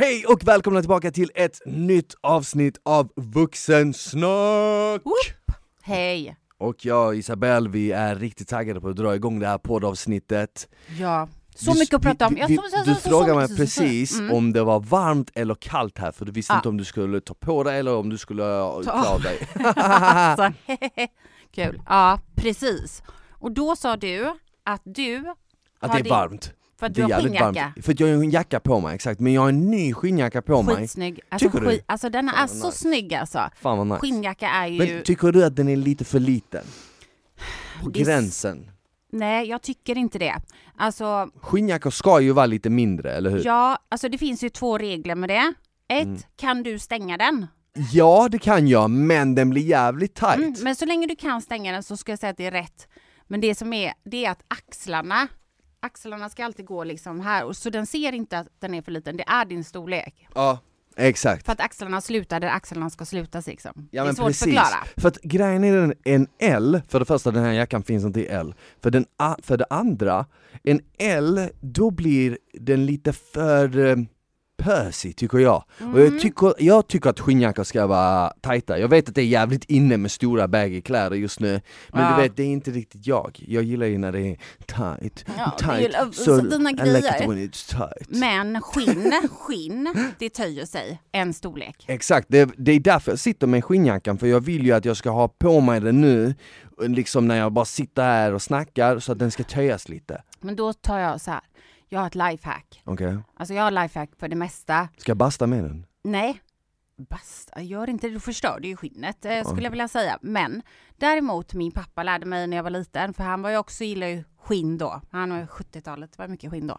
Hej och välkomna tillbaka till ett nytt avsnitt av Vuxensnack! Hej! Och jag Isabelle, vi är riktigt taggade på att dra igång det här poddavsnittet. Ja, så mycket att prata om. vi- vi- så- Du frågade mig precis Mm. om det var varmt eller kallt här, för du visste Ja. inte om du skulle ta på dig eller om du skulle Ta- klara dig. Alltså, Kul. Ja, precis. Och då sa du att du, Att det är din- varmt. För att du har skinnjacka, varmt. För att jag har en jacka på mig, exakt. Men jag har en ny skinnjacka på mig. skitsnygg. Alltså, Tycker du? alltså den är så nice. snygg alltså. Fan vad nice. Skinnjacka är ju... Men tycker du att den är lite för liten? På Det är s- gränsen. Nej, jag tycker inte det. Alltså, Skinnjackor ska ju vara lite mindre, eller hur? ja, alltså det finns ju två regler med det. Ett, Mm. kan du stänga den? Ja, det kan jag, men den blir jävligt tight. Mm, men så länge du kan stänga den så ska jag säga att det är rätt. Men det som är, det är att axlarna, axlarna ska alltid gå liksom här, och så den ser inte att den är för liten, det är din storlek. Ja, exakt. För att axlarna slutar där axlarna ska slutas liksom. Ja det är svårt precis. att förklara. För att grejen är den, en L, för det första den här jackan finns inte i L, för, den, för det andra, en L, då blir den lite för eh, pösig tycker jag. Och Mm. jag tycker, jag tycker att skinnjackor ska vara tajta. Jag vet att det är jävligt inne med stora baggy kläder just nu, men Ja. du vet det är inte riktigt jag. Jag gillar ju när det är tight, Ja, tight, gillar- så dina I like it grejer. tight. Men skinn, skinn, det töjer sig en storlek. Exakt, det, det är därför jag sitter med skinnjackan, för jag vill ju att jag ska ha på mig den nu, liksom när jag bara sitter här och snackar, så att den ska töjas lite. Men då tar jag så här. Jag har ett lifehack. Okej? Alltså jag har lifehack för det mesta. Ska jag basta med den? Nej, basta, gör inte det, du förstör ju skinnet eh, skulle jag vilja säga. Men däremot min pappa lärde mig när jag var liten, för han var ju också, gillar ju skinn då. Han var ju 70-talet, det var mycket skinn då.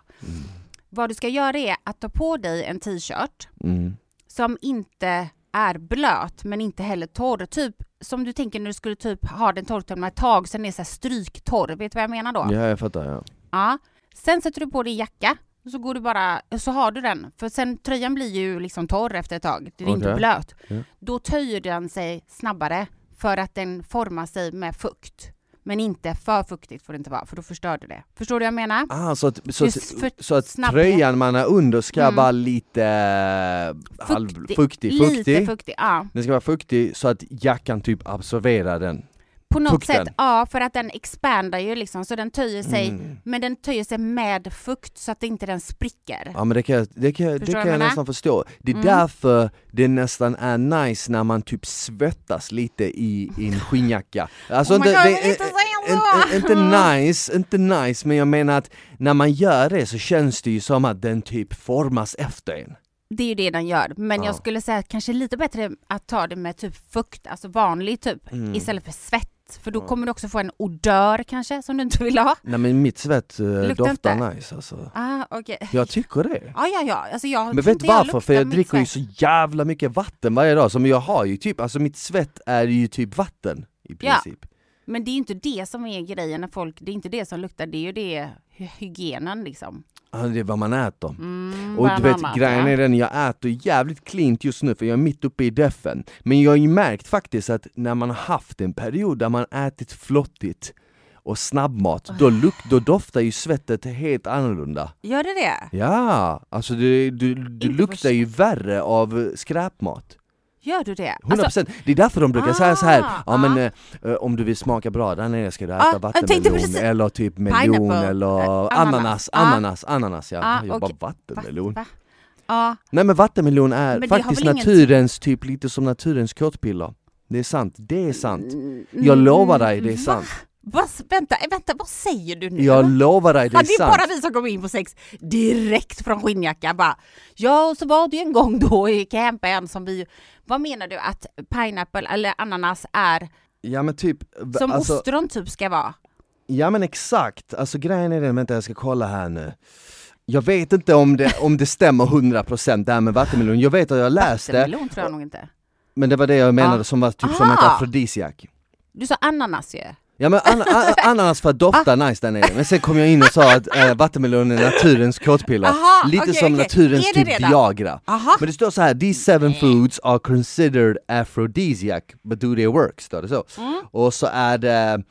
Vad du ska göra är att ta på dig en t-shirt Mm. som inte är blöt men inte heller torr. Typ som du tänker när du skulle typ ha den torrtömma ett tag, sen är det så här stryktorr. Vet du vad jag menar då? Ja, jag fattar. Ja. Ja. Sen sätter du på din jacka, så går du bara, så har du den. För sen tröjan blir ju liksom torr efter ett tag, den är inte Okej. blöt. Ja. Då töjer den sig snabbare för att den formar sig med fukt. Men inte för fuktigt får det inte vara, för då förstör du det. Förstår du vad jag menar? Ah, så att, så, så att tröjan man har under ska Mm. vara lite eh, halv, Fuktig. fuktig, Lite fuktig. fuktig, ja. Den ska vara fuktig så att jackan typ absorberar den. På något Fukten. sätt, ja, för att den expandar ju liksom, så den töjer sig, Mm. men den töjer sig med fukt så att inte den spricker. Ja men det kan jag, det kan, det kan jag menar? nästan förstå. Det är Mm. därför det nästan är nice när man typ svettas lite i, i en skinnjacka. Alltså Oh inte, God, det, inte inte, inte nice, inte nice, men jag menar att när man gör det så känns det ju som att den typ formas efter en. Det är ju det den gör, men Ja. jag skulle säga att kanske lite bättre att ta det med typ fukt, alltså vanlig typ, Mm. istället för svett. För då Ja. kommer du också få en odör kanske, som du inte vill ha. Nej men mitt svett Luktar doftar inte? nice alltså. Ah, okej. Jag tycker det. Ja, ja, ja. Alltså jag Men vet du varför? För luktar jag dricker ju så jävla mycket vatten varje dag, som jag har ju typ, alltså mitt svett är ju typ vatten i Ja. princip. Men det är ju inte det som är grejen när folk, det är inte det som luktar, det är ju det hy- hygienen liksom. Ja, det är vad man äter. Mm, Och du vet, annat, grejen är den, jag äter jävligt cleant just nu för jag är mitt uppe i defen. Men jag har ju märkt faktiskt att när man har haft en period där man ätit flottigt och snabbmat, då, luk, då doftar ju svettet helt annorlunda. Gör det det? Ja, alltså du, du, du luktar ju värre av skräpmat. Gör du det? 100%, Alltså, det är därför de brukar säga så här, Ah, ja men ah. eh, eh, om du vill smaka bra där nere ska du Ah, äta tänkte vattenmelon eller typ melon Pineapple, eller eh, ananas, ananas. Ah. ananas, ananas ja. Ah, jag bara okej. vattenmelon. Va? Ja, Nej men vattenmelon är Men faktiskt ingen- naturens, typ lite som naturens kortpiller. Det är sant, det är sant. Mm, Jag lovar dig, det är va? Sant. Vad, vänta, eh, vänta, vad säger du nu? Jag lovar dig, det är det är sant. bara vi som kommer in på sex direkt från skinnjacka bara. Ja, och så var det ju en gång då i campen som vi... Vad menar du att pineapple eller ananas är Ja men typ, som alltså, ostron typ ska vara? ja men exakt, alltså grejen är den, vänta jag ska kolla här nu. Jag vet inte om det, om det stämmer 100% det här med vattenmelon, jag vet att jag läste, Vattenmelon tror jag nog inte. men det var det jag menade Ja. som var typ som ett Aha. afrodisiak. Du sa ananas ju. Ja men an, an, ananas för att dofta nice där nere, men sen kom jag in och sa att äh, vattenmelon är naturens kåtpiller. Aha, Lite okej, som okej. naturens typ då? Viagra. Aha. Men det står så här, these seven foods are considered aphrodisiac, but do they work? Står det så. Mm. Och så är det,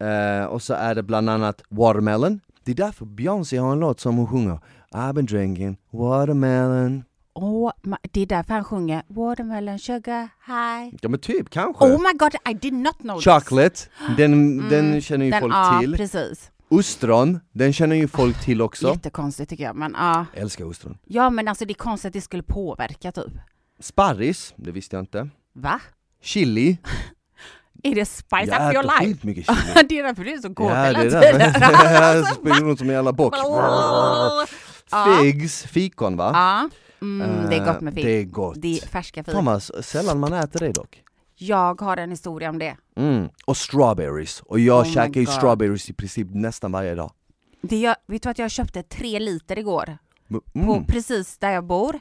eh, och så är det bland annat watermelon. Det är därför Beyoncé har en låt som hon sjunger I've been drinking watermelon Ma- det är därför han sjunger Watermelon sugar high. Ja men typ, kanske. Oh my god, I did not know this. Chocolate, den, den Mm, känner ju Den, folk ja, till. precis. Ostron, den känner ju folk till också. Jättekonstigt tycker jag, men ja. Jag älskar ostron. Ja, men alltså det är konstigt att det skulle påverka typ. Sparris, det visste jag inte. Va? Chili, Är det spice jag up your life? skitmycket chili. det är därför du är så ja, kåt det hela tiden. Så springer runt som en jävla bock. Ja. Figs, fikon va? Ja, mm, det är gott med Eh, fig. Det är gott. Det är färska. Fan vad sällan man äter det dock. Jag har en historia om det. Mm. Och strawberries. Och jag Oh käkar ju strawberries i princip nästan varje dag. det jag, vet du att jag köpte tre liter igår? Mm. På precis där jag bor.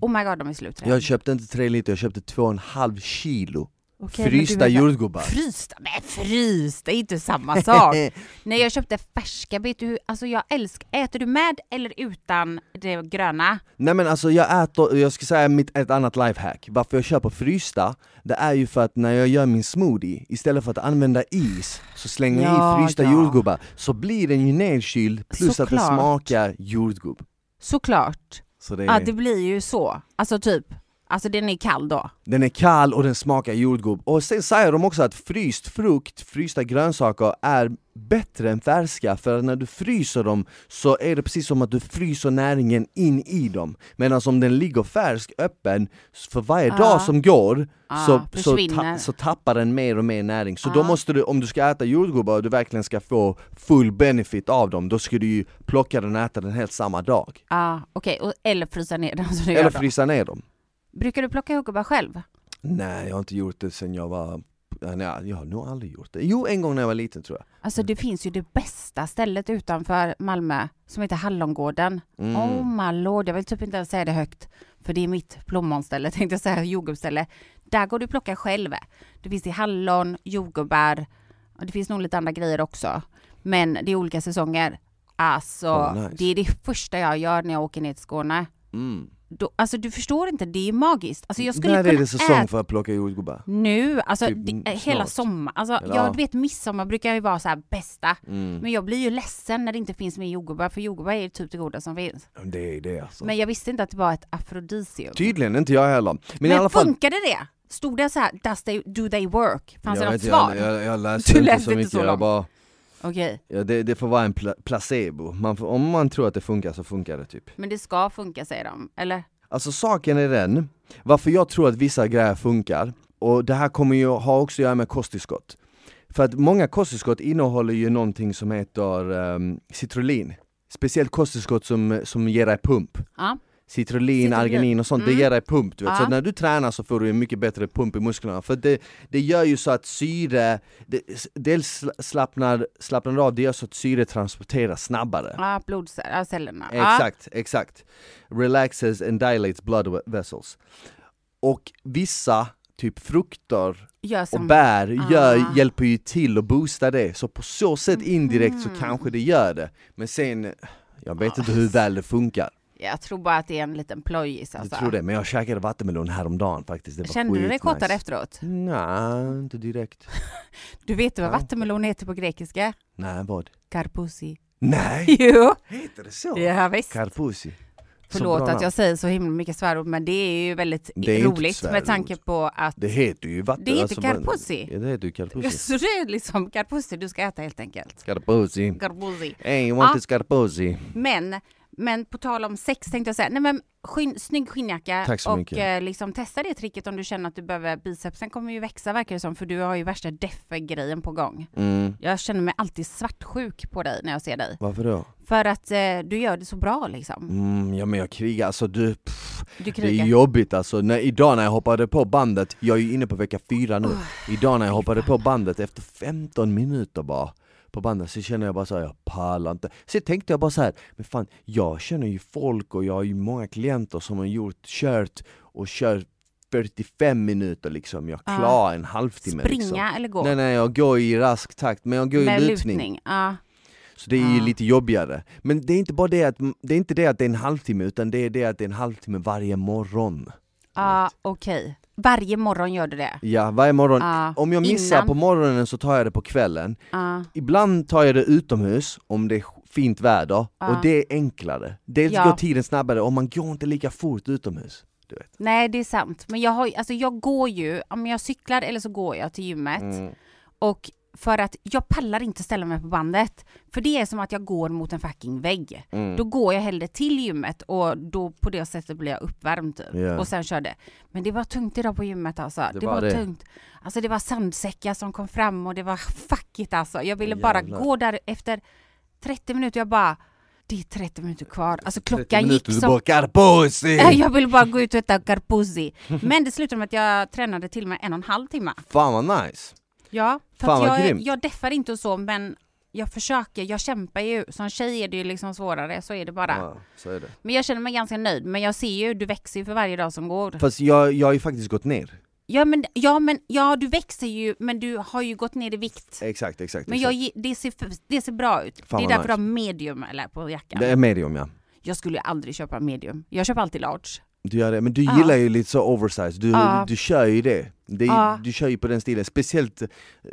Oh my god, de är slut redan. Jag köpte inte tre liter, jag köpte två och en halv kilo Okej, frysta jordgubbar. Frysta? Men frysta är inte samma sak. Nej, jag köpte färska. Vet du, alltså jag älskar, äter du med eller utan det gröna? Nej men alltså jag äter, jag ska säga mitt, ett annat lifehack, varför jag köper frysta, det är ju för att när jag gör min smoothie, istället för att använda is, så slänger jag Ja, i frysta ja. jordgubbar, så blir den ju nedkyld plus att den Såklart. smakar jordgubb. Såklart. Så det är, Ja, det blir ju så. Alltså typ, alltså den är kall då. Den är kall och den smakar jordgubb. Och sen säger de också att fryst frukt, frysta grönsaker är bättre än färska för när du fryser dem så är det precis som att du fryser näringen in i dem. Medan om den ligger färsk, öppen, för varje Ja. dag som går Ja, så, så, ta, så tappar den mer och mer näring. Så Ja. då måste du, om du ska äta jordgubbar och du verkligen ska få full benefit av dem, då ska du ju plocka den och äta den helt samma dag. Ja, okej. och Eller frysa ner du Eller frysa ner dem. Brukar du plocka jordgubbar själv? Nej, jag har inte gjort det sen jag var... Nej, jag har nog aldrig gjort det. Jo, en gång när jag var liten tror jag. Alltså det finns ju det bästa stället utanför Malmö som heter Hallongården. Mm. Oh my lord, jag vill typ inte ens säga det högt. För det är mitt plommonställe, tänkte jag säga, jordgubbsställe. Där går du plocka själv. Det finns i hallon, jordgubbar, och det finns nog lite andra grejer också. Men det är olika säsonger. Alltså, vad nice. det är det första jag gör när jag åker ner till Skåne. Mm. Då, alltså du förstår inte, det är magiskt. Alltså jag skulle När är det säsong för att plocka jordgubbar? nu, alltså Typ det, n- hela snart. sommar. Alltså, Eller, jag ja. vet midsommar brukar ju vara så här bästa. Mm. Men jag blir ju ledsen när det inte finns mer jordgubbar, för jordgubbar är typ det goda som finns. Det är det alltså. Men jag visste inte att det var ett afrodisium. Tydligen inte jag heller. Men, Men i alla fall... funkade det? Stod det så här, does they, do they work? Fanns det jag, något vet, svar? jag, jag, jag läste Du inte läste så inte mycket, så jag bara... Okej, Ja, det, det får vara en pla placebo. Man får, om man tror att det funkar så funkar det typ. men det ska funka säger de, eller? Alltså saken är den, varför jag tror att vissa grejer funkar, och det här kommer ju ha också att göra med kosttillskott. För att många kosttillskott innehåller ju någonting som heter um, citrulin. Speciellt kosttillskott som, som ger dig pump. Ja. Citrulin, Citrulin. arginin och sånt, Mm. det ger dig pump. Du vet. Så Ja. när du tränar så får du en mycket bättre pump i musklerna. För det, det gör ju så att syre, det, dels sla- slappnar, slappnar av, det gör så att syre transporteras snabbare. Ja, blodcellerna. Ja. Exakt, exakt. Relaxes and dilates blood vessels. Och vissa, typ frukter Gör och som... bär, gör, Ah. hjälper ju till att boosta det. Så på så sätt indirekt så Mhm. kanske det gör det. Men sen, jag vet Ah. inte hur väl det funkar. Jag tror bara att det är en liten plojis alltså. Jag tror det, men jag käkade vattenmelon häromdagen faktiskt. Det var Kände du dig kåtare efteråt? Nej, inte direkt. Du vet vad Ja. vattenmelon heter på grekiska? Nej, vad? Karpusi. Nej, Jo! heter det så? Ja, visst. Karpusi. Förlåt att jag säger så himla mycket svärord, men det är ju väldigt är roligt med tanke på att... Det heter ju vatten... Det heter vad- karpusi. Ja, det heter ju karpusi. Så det är liksom karpusi du ska äta helt enkelt. Scarposi. Karpusi. Hey, you want Ja. a scarposi? Men, men på tal om sex tänkte jag säga, nej men skinn, snygg skinnjacka och eh, liksom testa det tricket om du känner att du behöver bicepsen kommer ju växa verkar det som, för du har ju värsta deffe-grejen på gång. Mm. Jag känner mig alltid svartsjuk på dig när jag ser dig. Varför då? För att eh, du gör det så bra liksom. Mm, ja men jag krigar, alltså du, pff, Du det krigar. är jobbigt alltså. När, idag när jag hoppade på bandet, jag är ju inne på vecka fyra nu, idag när jag hoppade på bandet efter 15 minuter bara på bandet så känner jag bara så här, jag pallar inte. Så tänkte jag bara så här, men fan jag känner ju folk och jag har ju många klienter som har gjort, kört och kört 45 minuter liksom, jag Ja. klarar en halvtimme Springa liksom. eller gå? Nej nej, jag går i rask takt, men jag går i Med lutning. lutning. Ja. Så det är ju Ja. lite jobbigare. Men det är inte bara det att, det är inte det att det är en halvtimme, utan det är det att det är en halvtimme varje morgon. Ja, okej. Varje morgon gör du det? Ja, varje morgon. Ja, Om jag missar innan. på morgonen så tar jag det på kvällen. Ja. Ibland tar jag det utomhus om det är fint väder, Ja. och det är enklare. Dels Ja. går tiden snabbare och man går inte lika fort utomhus. Du vet. Nej det är sant, men jag, har, alltså jag går ju, om jag cyklar eller så går jag till gymmet Mm. och för att jag pallar inte ställa mig på bandet för det är som att jag går mot en fucking vägg. Mm. Då går jag hellre till gymmet och då på det sättet blir jag uppvärmd typ. Ja. och sen kör det. Men det var tungt idag på gymmet alltså. Det, Det var, det. tungt. Alltså det var sandsäckar som kom fram och det var fuck it alltså. Jag ville bara Jävlar. gå där efter 30 minuter, jag bara det är 30 minuter kvar. Alltså 30 klockan gick som bara Jag ville bara gå ut och äta carpuzzi. Men det slutade med att jag tränade till mig en och en halv timme. Fan vad nice! Ja, för Fan, vad jag, grymt. jag deffar inte och så men jag försöker, jag kämpar ju. Som tjej är det ju liksom svårare, så är det bara. Ja, så är det. Men jag känner mig ganska nöjd. Men jag ser ju, du växer ju för varje dag som går. Fast jag, jag har ju faktiskt gått ner. Ja men, ja men, ja du växer ju men du har ju gått ner i vikt. Exakt, exakt. Men exakt. jag, det, ser, det ser bra ut. Fan, det är därför du har medium eller på jackan. Det är medium ja. Jag skulle ju aldrig köpa medium. Jag köper alltid large. Du gör det, men du Ja. gillar ju lite så oversize, du, Ja. du kör ju det. det Ja. Du kör ju på den stilen, speciellt eh,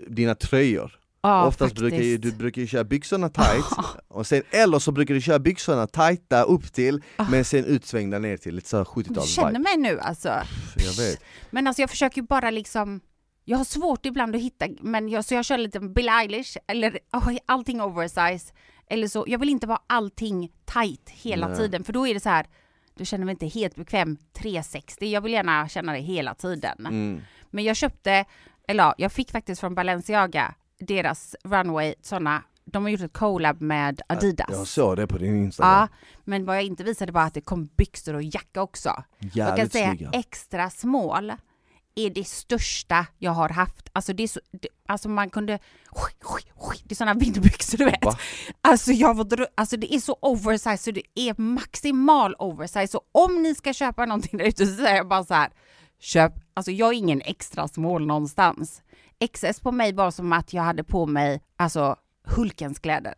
dina tröjor. Ja, Oftast faktiskt. brukar ju, du brukar ju köra byxorna tight, och sen, eller så brukar du köra byxorna tajta upp till men sen utsvängda ner till, lite så Du 70-tals känner mig nu alltså. Jag vet. Men alltså jag försöker ju bara liksom jag har svårt ibland att hitta, men jag, så jag kör lite Bill Eilish eller oh, allting oversize. Eller så, jag vill inte vara allting tight hela Nej. tiden för då är det så här, du känner mig inte helt bekväm 360. Jag vill gärna känna det hela tiden. Mm. Men jag köpte, eller ja, jag fick faktiskt från Balenciaga deras runway sådana, de har gjort ett collab med Adidas. Jag såg det på din Instagram. Ja, men vad jag inte visade var att det kom byxor och jacka också. Jag kan Jävligt säga snygga. extra small är det största jag har haft. Alltså, det är så, det, alltså man kunde... Det är sådana vindbyxor du vet. Va? Alltså, jag var, alltså det är så oversize så det är maximal oversize. Så om ni ska köpa någonting där ute så säger jag bara så här. Köp, alltså jag är ingen extra small någonstans. XS på mig var som att jag hade på mig alltså Hulkens kläder.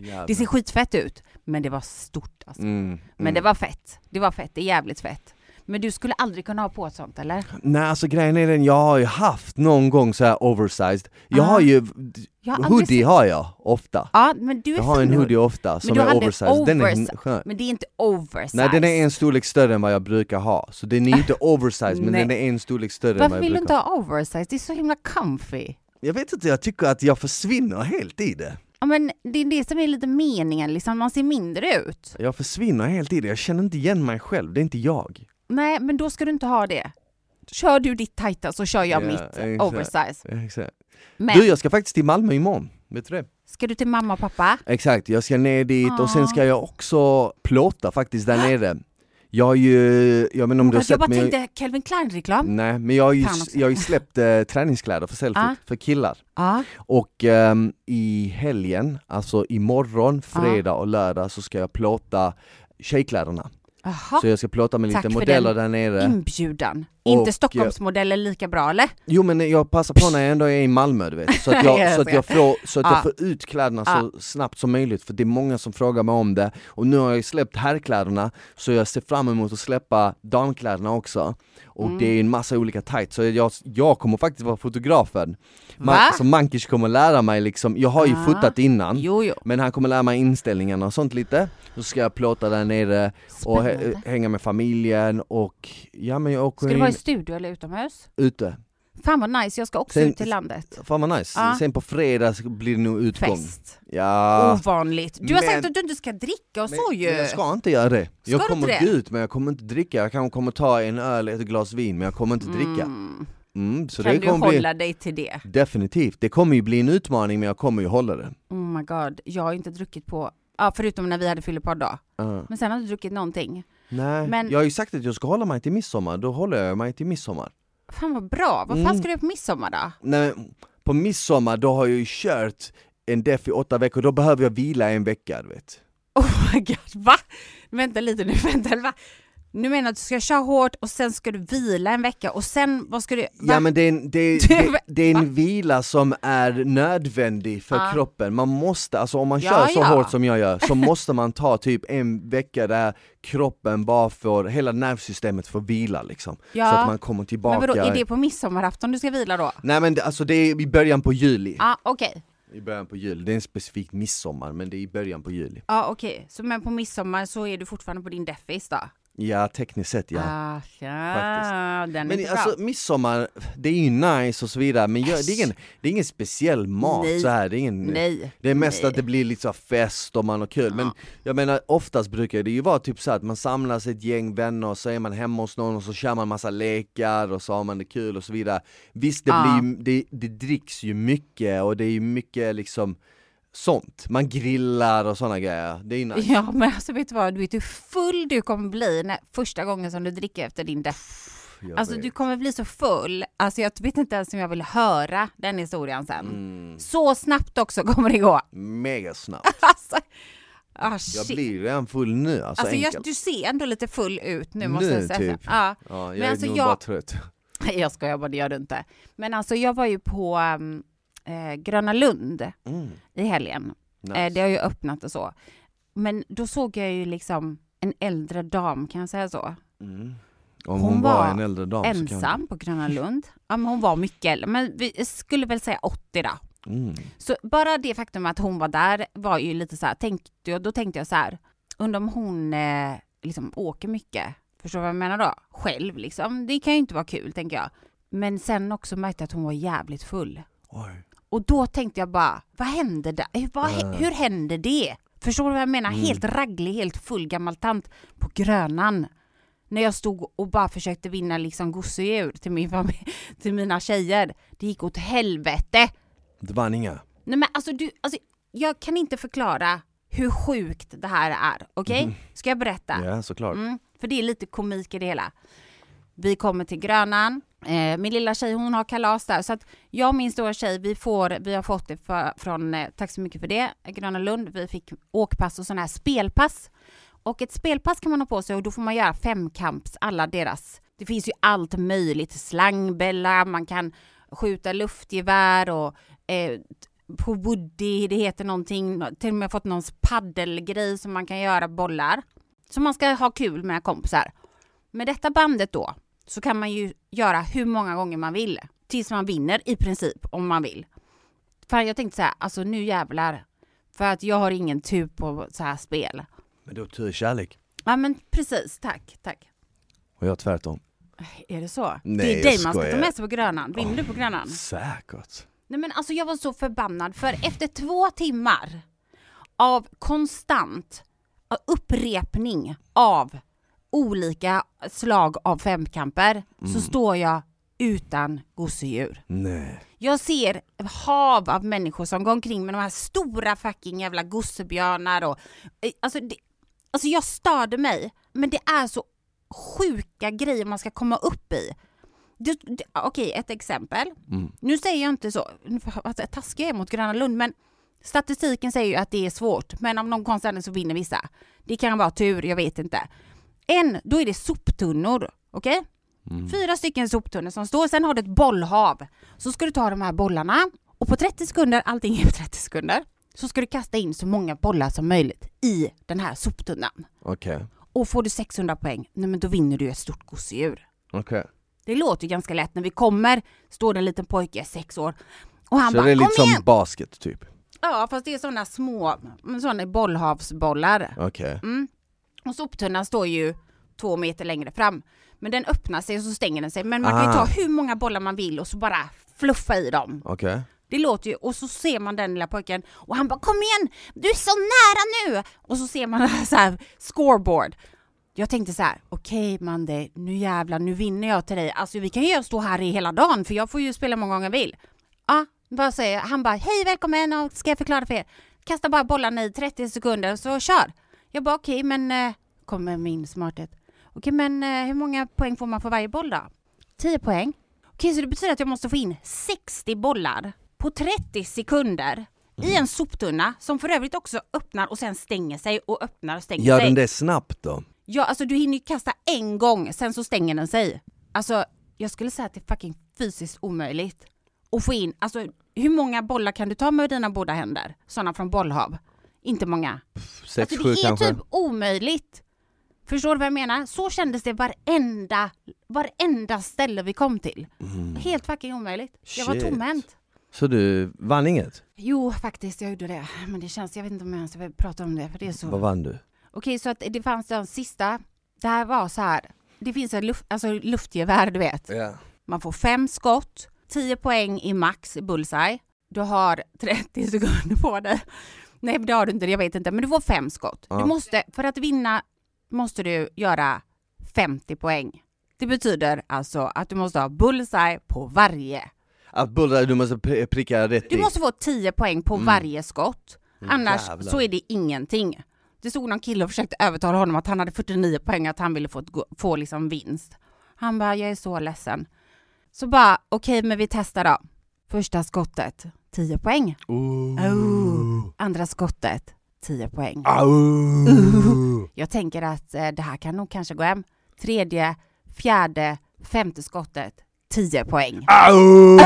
Jävlar. Det ser skitfett ut, men det var stort alltså. Mm, Men mm. det var fett. Det var fett, det är jävligt fett. Men du skulle aldrig kunna ha på ett sånt eller? Nej alltså grejen är den, jag har ju haft någon gång så här oversized, jag Ah. har ju, Jag har hoodie sett- har jag ofta. Ja, men du är Jag har en hoodie ofta som är oversized, den är overs- skön. Men det är inte oversize. Nej den är en storlek större än vad jag brukar ha, så den är inte oversized men den är en storlek större än Varför vad jag vill du brukar inte ha. ha oversize? Det är så himla comfy. Jag vet inte, jag tycker att jag försvinner helt i det. Ja, men det är det som är lite meningen, liksom. man ser mindre ut. Jag försvinner helt i det, jag känner inte igen mig själv, det är inte jag. Nej, men då ska du inte ha det. Kör du ditt tajta så kör jag Ja, mitt exakt. oversize. Exakt. Men Du jag ska faktiskt till Malmö imorgon, vet du det? ska du till mamma och pappa? Exakt, jag ska ner dit och sen Ah. ska jag också plåta faktiskt där nere. Jag har ju, jag vet inte om du har jag sett bara men jag, tänkte Calvin Klein-reklam. Nej men jag har ju, Fan också. jag har ju släppt eh, träningskläder för selfie, Ah. för killar. Ja. Och ehm, i helgen, alltså imorgon, Ah. fredag och lördag så ska jag plåta tjejkläderna. Jaha, Så jag ska plåta med Tack lite modeller där nere. inbjudan. Och, inte Stockholmsmodeller lika bra eller? Jo men jag passar på när jag ändå är i Malmö du vet, så att jag, så att jag, får, så att Ja. jag får ut kläderna så snabbt som möjligt för det är många som frågar mig om det och nu har jag släppt herrkläderna så jag ser fram emot att släppa damkläderna också och Mm. det är en massa olika tights så jag, jag kommer faktiskt vara fotografen Va? Så Mankish kommer lära mig liksom, jag har ju Ah. fotat innan Jo, jo. men han kommer lära mig inställningarna och sånt lite, så ska jag plåta där nere och Spännande. hänga med familjen och ja men jag åker Ska in studio eller utomhus? ute Fan vad nice, jag ska också Sen- ut till landet. Fan vad nice, Ja. sen på fredag blir det nog utgång Fest. Ja, Ovanligt. Du har Men- sagt att du inte ska dricka och men, så ju. men jag ska inte göra det. jag du kommer gå det? ut men jag kommer inte dricka, jag kanske kommer ta en öl, ett glas vin men jag kommer inte dricka. Mm. Mm, så Kan det du kommer bli, hålla dig till det? definitivt, det kommer ju bli en utmaning men jag kommer ju hålla det. Oh my god, jag har inte druckit på, ja förutom när vi hade fyllepodd Ja. Men sen har jag inte druckit någonting. Nej, Men- jag har ju sagt att jag ska hålla mig till midsommar, då håller jag mig till midsommar. Fan vad bra, vad fan Mm. ska du göra på midsommar då? Nej, men på midsommar då har jag ju kört en def i åtta veckor, då behöver jag vila en vecka du vet. Oh my god, va? Vänta lite nu, vänta, va? Nu menar du att du ska köra hårt och sen ska du vila en vecka och sen vad ska du... Va? Ja men det är en, det, är- det, det är en vila som är nödvändig för Ja. kroppen, man måste, alltså om man Ja, kör så ja. hårt som jag gör, så måste man ta typ en vecka där kroppen bara får, hela nervsystemet får vila liksom. Så att man kommer tillbaka. Men vadå, är det på midsommarafton du ska vila då? Nej men det, alltså det är i början på juli. Ja, okej. I början på juli, det är en specifik midsommar men det är i början på juli. Ja, okej. Så men på midsommar så är du fortfarande på din deffis då? Ja tekniskt sett ja. Ah, ja. Faktiskt. Den är Men inte alltså bra. midsommar, det är ju nice och så vidare men jag, det, är ingen, det är ingen speciell mat Nej. så här. det är ingen Nej. Det är mest Nej. att det blir lite så här fest och man har kul, men jag menar oftast brukar det ju vara typ så att man samlas ett gäng vänner och så är man hemma hos någon och så kör man massa lekar och så har man det kul och så vidare Visst det, Ja. blir det, det dricks ju mycket och det är ju mycket liksom sånt, man grillar och sådana grejer, det är ju nice Ja men alltså vet du vad, du vet hur full du kommer bli när, första gången som du dricker efter din deff. Jag Alltså vet. du kommer bli så full, alltså jag vet inte ens om jag vill höra den historien sen. mm, Så snabbt också kommer det gå. Mega snabbt, Alltså, ah, jag blir redan full nu, alltså, Alltså jag, du ser ändå lite full ut nu måste Nu, jag säga. typ. Ja. Ja, jag Men är alltså, nog jag- bara trött Jag skojar bara, det gör du inte. Men alltså jag var ju på um, eh, Gröna Lund mm, i helgen. nice. Eh, det har ju öppnat och så. Men då såg jag ju liksom en äldre dam, kan jag säga så? mm. Om hon hon, var, var en äldre dam så kan Ensam på Gröna Lund. Ja men hon var mycket äldre, men vi skulle väl säga 80 då. mm. Så bara det faktum att hon var där var ju lite så här, tänkte jag, då tänkte jag så här, undrar om hon eh, liksom åker mycket. Förstår du vad jag menar då? Själv liksom. Det kan ju inte vara kul, tänker jag. Men sen också märkte jag att hon var jävligt full. Oj. Och då tänkte jag bara, vad hände där? Hur, vad, hur hände det? Förstår du vad jag menar? Mm. Helt ragglig, helt full gammal tant på Grönan. När jag stod och bara försökte vinna liksom gosedjur till, min familj, till mina tjejer. Det gick åt helvete. Det vann inga? Nej men alltså du, alltså, jag kan inte förklara hur sjukt det här är, okej? Ska jag berätta? Ja såklart Mm, för det är lite komik i det hela. Vi kommer till Grönan, eh, min lilla tjej hon har kalas där, så att jag och min stora tjej vi, får, vi har fått det för, från, eh, tack så mycket för det, Gröna Lund, vi fick åkpass och sådana här spelpass. Och ett spelpass kan man ha på sig och då får man göra femkamps, alla deras, det finns ju allt möjligt, slangbella, man kan skjuta luftgevär och eh, på Woody, det heter någonting, till och med fått någons paddelgrej som man kan göra bollar. Så man ska ha kul med kompisar. Med detta bandet då, så kan man ju göra hur många gånger man vill. Tills man vinner i princip, om man vill. För jag tänkte så här, alltså nu jävlar. För att jag har ingen tur på så här spel. Men då tur kärlek Ja men precis, tack, tack. och jag tvärtom Är det så? Nej, det är dig man ska ta med sig på Grönan. Vinner du på Grönan? Säkert Nej men alltså jag var så förbannad för efter två timmar av konstant uh, upprepning av olika slag av femkamper så står jag utan gosedjur. Nej Jag ser hav av människor som går omkring med de här stora fucking jävla gossebjörnar och eh, alltså, det, alltså jag störde mig men det är så sjuka grejer man ska komma upp i. Det- det- Okej, ett exempel. mm. Nu säger jag inte så, alltså, taskig jag är mot Gröna Lund, men statistiken säger ju att det är svårt, men av någon konstig anledning så vinner vissa. Det kan vara tur, jag vet inte. En, då är det soptunnor, okej? Mm. Fyra stycken soptunnor som står, sen har du ett bollhav. Så ska du ta de här bollarna och på 30 sekunder, allting är på 30 sekunder, så ska du kasta in så många bollar som möjligt i den här soptunnan. Okej, Och får du 600 poäng, nej men då vinner du ett stort gosedjur. okej Det låter ju ganska lätt. När vi kommer står det en liten pojke, sex år, och han Så bara det är lite som basket typ? Ja, fast det är sådana små, sådana bollhavsbollar. Okej, Mm. Och soptunnan står ju två meter längre fram. Men den öppnar sig och så stänger den sig. Men man kan ju Ah. ta hur många bollar man vill och så bara fluffa i dem. okej Det låter ju, och så ser man den lilla pojken och han bara kom igen, du är så nära nu! Och så ser man så här scoreboard. Jag tänkte så här, okej Mande, nu jävlar, nu vinner jag till dig. Alltså vi kan ju stå här i hela dagen för jag får ju spela många gånger jag vill. Ja, vad säger jag? Han bara, hej välkommen och ska jag förklara för er? Kasta bara bollarna i 30 sekunder så kör. Jag bara okej men, eh, kommer min smarthet. Okej men eh, hur många poäng får man för varje boll då? 10 poäng. Okej så det betyder att jag måste få in 60 bollar på 30 sekunder i en soptunna som för övrigt också öppnar och sen stänger sig och öppnar och stänger Gör sig. den det snabbt då? Ja, alltså du hinner ju kasta en gång, sen så stänger den sig. Alltså, jag skulle säga att det är fucking fysiskt omöjligt att få in, alltså hur många bollar kan du ta med dina båda händer? Sådana från bollhav? Inte många. Sex, Alltså det är kanske? typ omöjligt. Förstår du vad jag menar? Så kändes det varenda, varenda ställe vi kom till. Helt fucking omöjligt. Jag var Mm. Shit. tomhänt. Så du vann inget? Jo, faktiskt, jag gjorde det. Men det känns, jag vet inte om jag ens vill prata om det, för det är så... Vad vann du? Okej, så att det fanns den sista. Det här var så här. Det finns en luft, alltså luftgevär, du vet. Ja. Man får fem skott, 10 poäng i max i bullseye. Du har 30 sekunder på dig. Nej, det har du inte, jag vet inte, men du får fem skott. Ja. Du måste, för att vinna måste du göra 50 poäng. Det betyder alltså att du måste ha bullseye på varje. Att bullseye, du måste pri- pricka rätt Du måste få 10 poäng på varje skott. Mm, Annars jävlar. så är det ingenting. Det stod någon kille och försökte övertala honom att han hade 49 poäng, att han ville få, få liksom vinst. Han bara, jag är så ledsen. Så bara, okej men vi testar då. Första skottet, 10 poäng. Ooh. Oh. Andra skottet, 10 poäng. Au. Jag tänker att eh, det här kan nog kanske gå hem. Tredje, fjärde, femte skottet, 10 poäng. Au.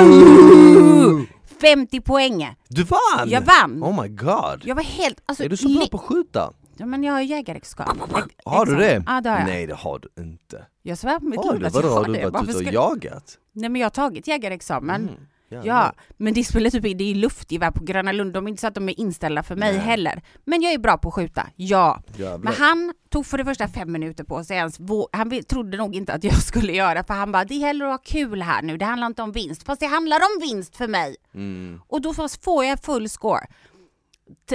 50 poäng! Du vann! Jag vann! Oh my god! Jag var helt... Alltså, är du så bra på att skjuta? Ja, men jag har jägarexamen. Har du det? Ja, det har jag. Nej det har du inte. Jag svär på mitt Har liv att jag Vadå, har har du det. varit ute och jagat? Nej men jag har tagit jägarexamen. Mm, jävlar. Ja, men det spelar typ det är luftgevär på Gröna Lund. De är inte så att de är inställda för mig Nej. heller. Men jag är bra på att skjuta, ja. Jävlar. Men han tog för det första fem minuter på sig ens. Han trodde nog inte att jag skulle göra för han bara, det gäller att ha kul här nu. Det handlar inte om vinst. Fast det handlar om vinst för mig. Mm. Och då får- jag full score.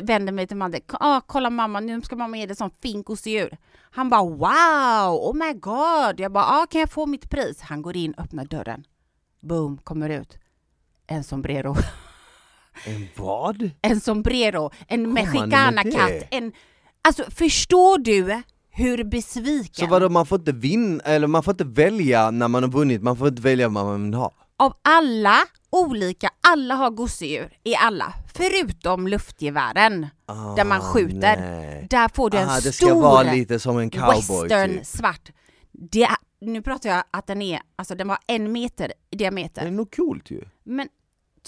Vänder mig till Madde. Ah, kolla mamma, nu ska mamma ge dig sån fin gosedjur. Han bara wow, oh my god. Jag bara, ah, kan jag få mitt pris? Han går in, öppnar dörren. Boom, kommer ut. En sombrero. En vad? En sombrero, en mexicana-katt. En... Alltså förstår du hur besviken? Så vadå, man får inte vinna, eller man får inte välja när man har vunnit, man får inte välja vad man vill ha? Av alla olika, alla har gosedjur i alla, förutom luftgevären. Ah, Där man skjuter. nej. Där får du en Ah, det ska stor vara lite som en cowboy western typ. svart. Det, nu pratar jag att den är, alltså den var en meter i diameter. Det är nog coolt ju. Men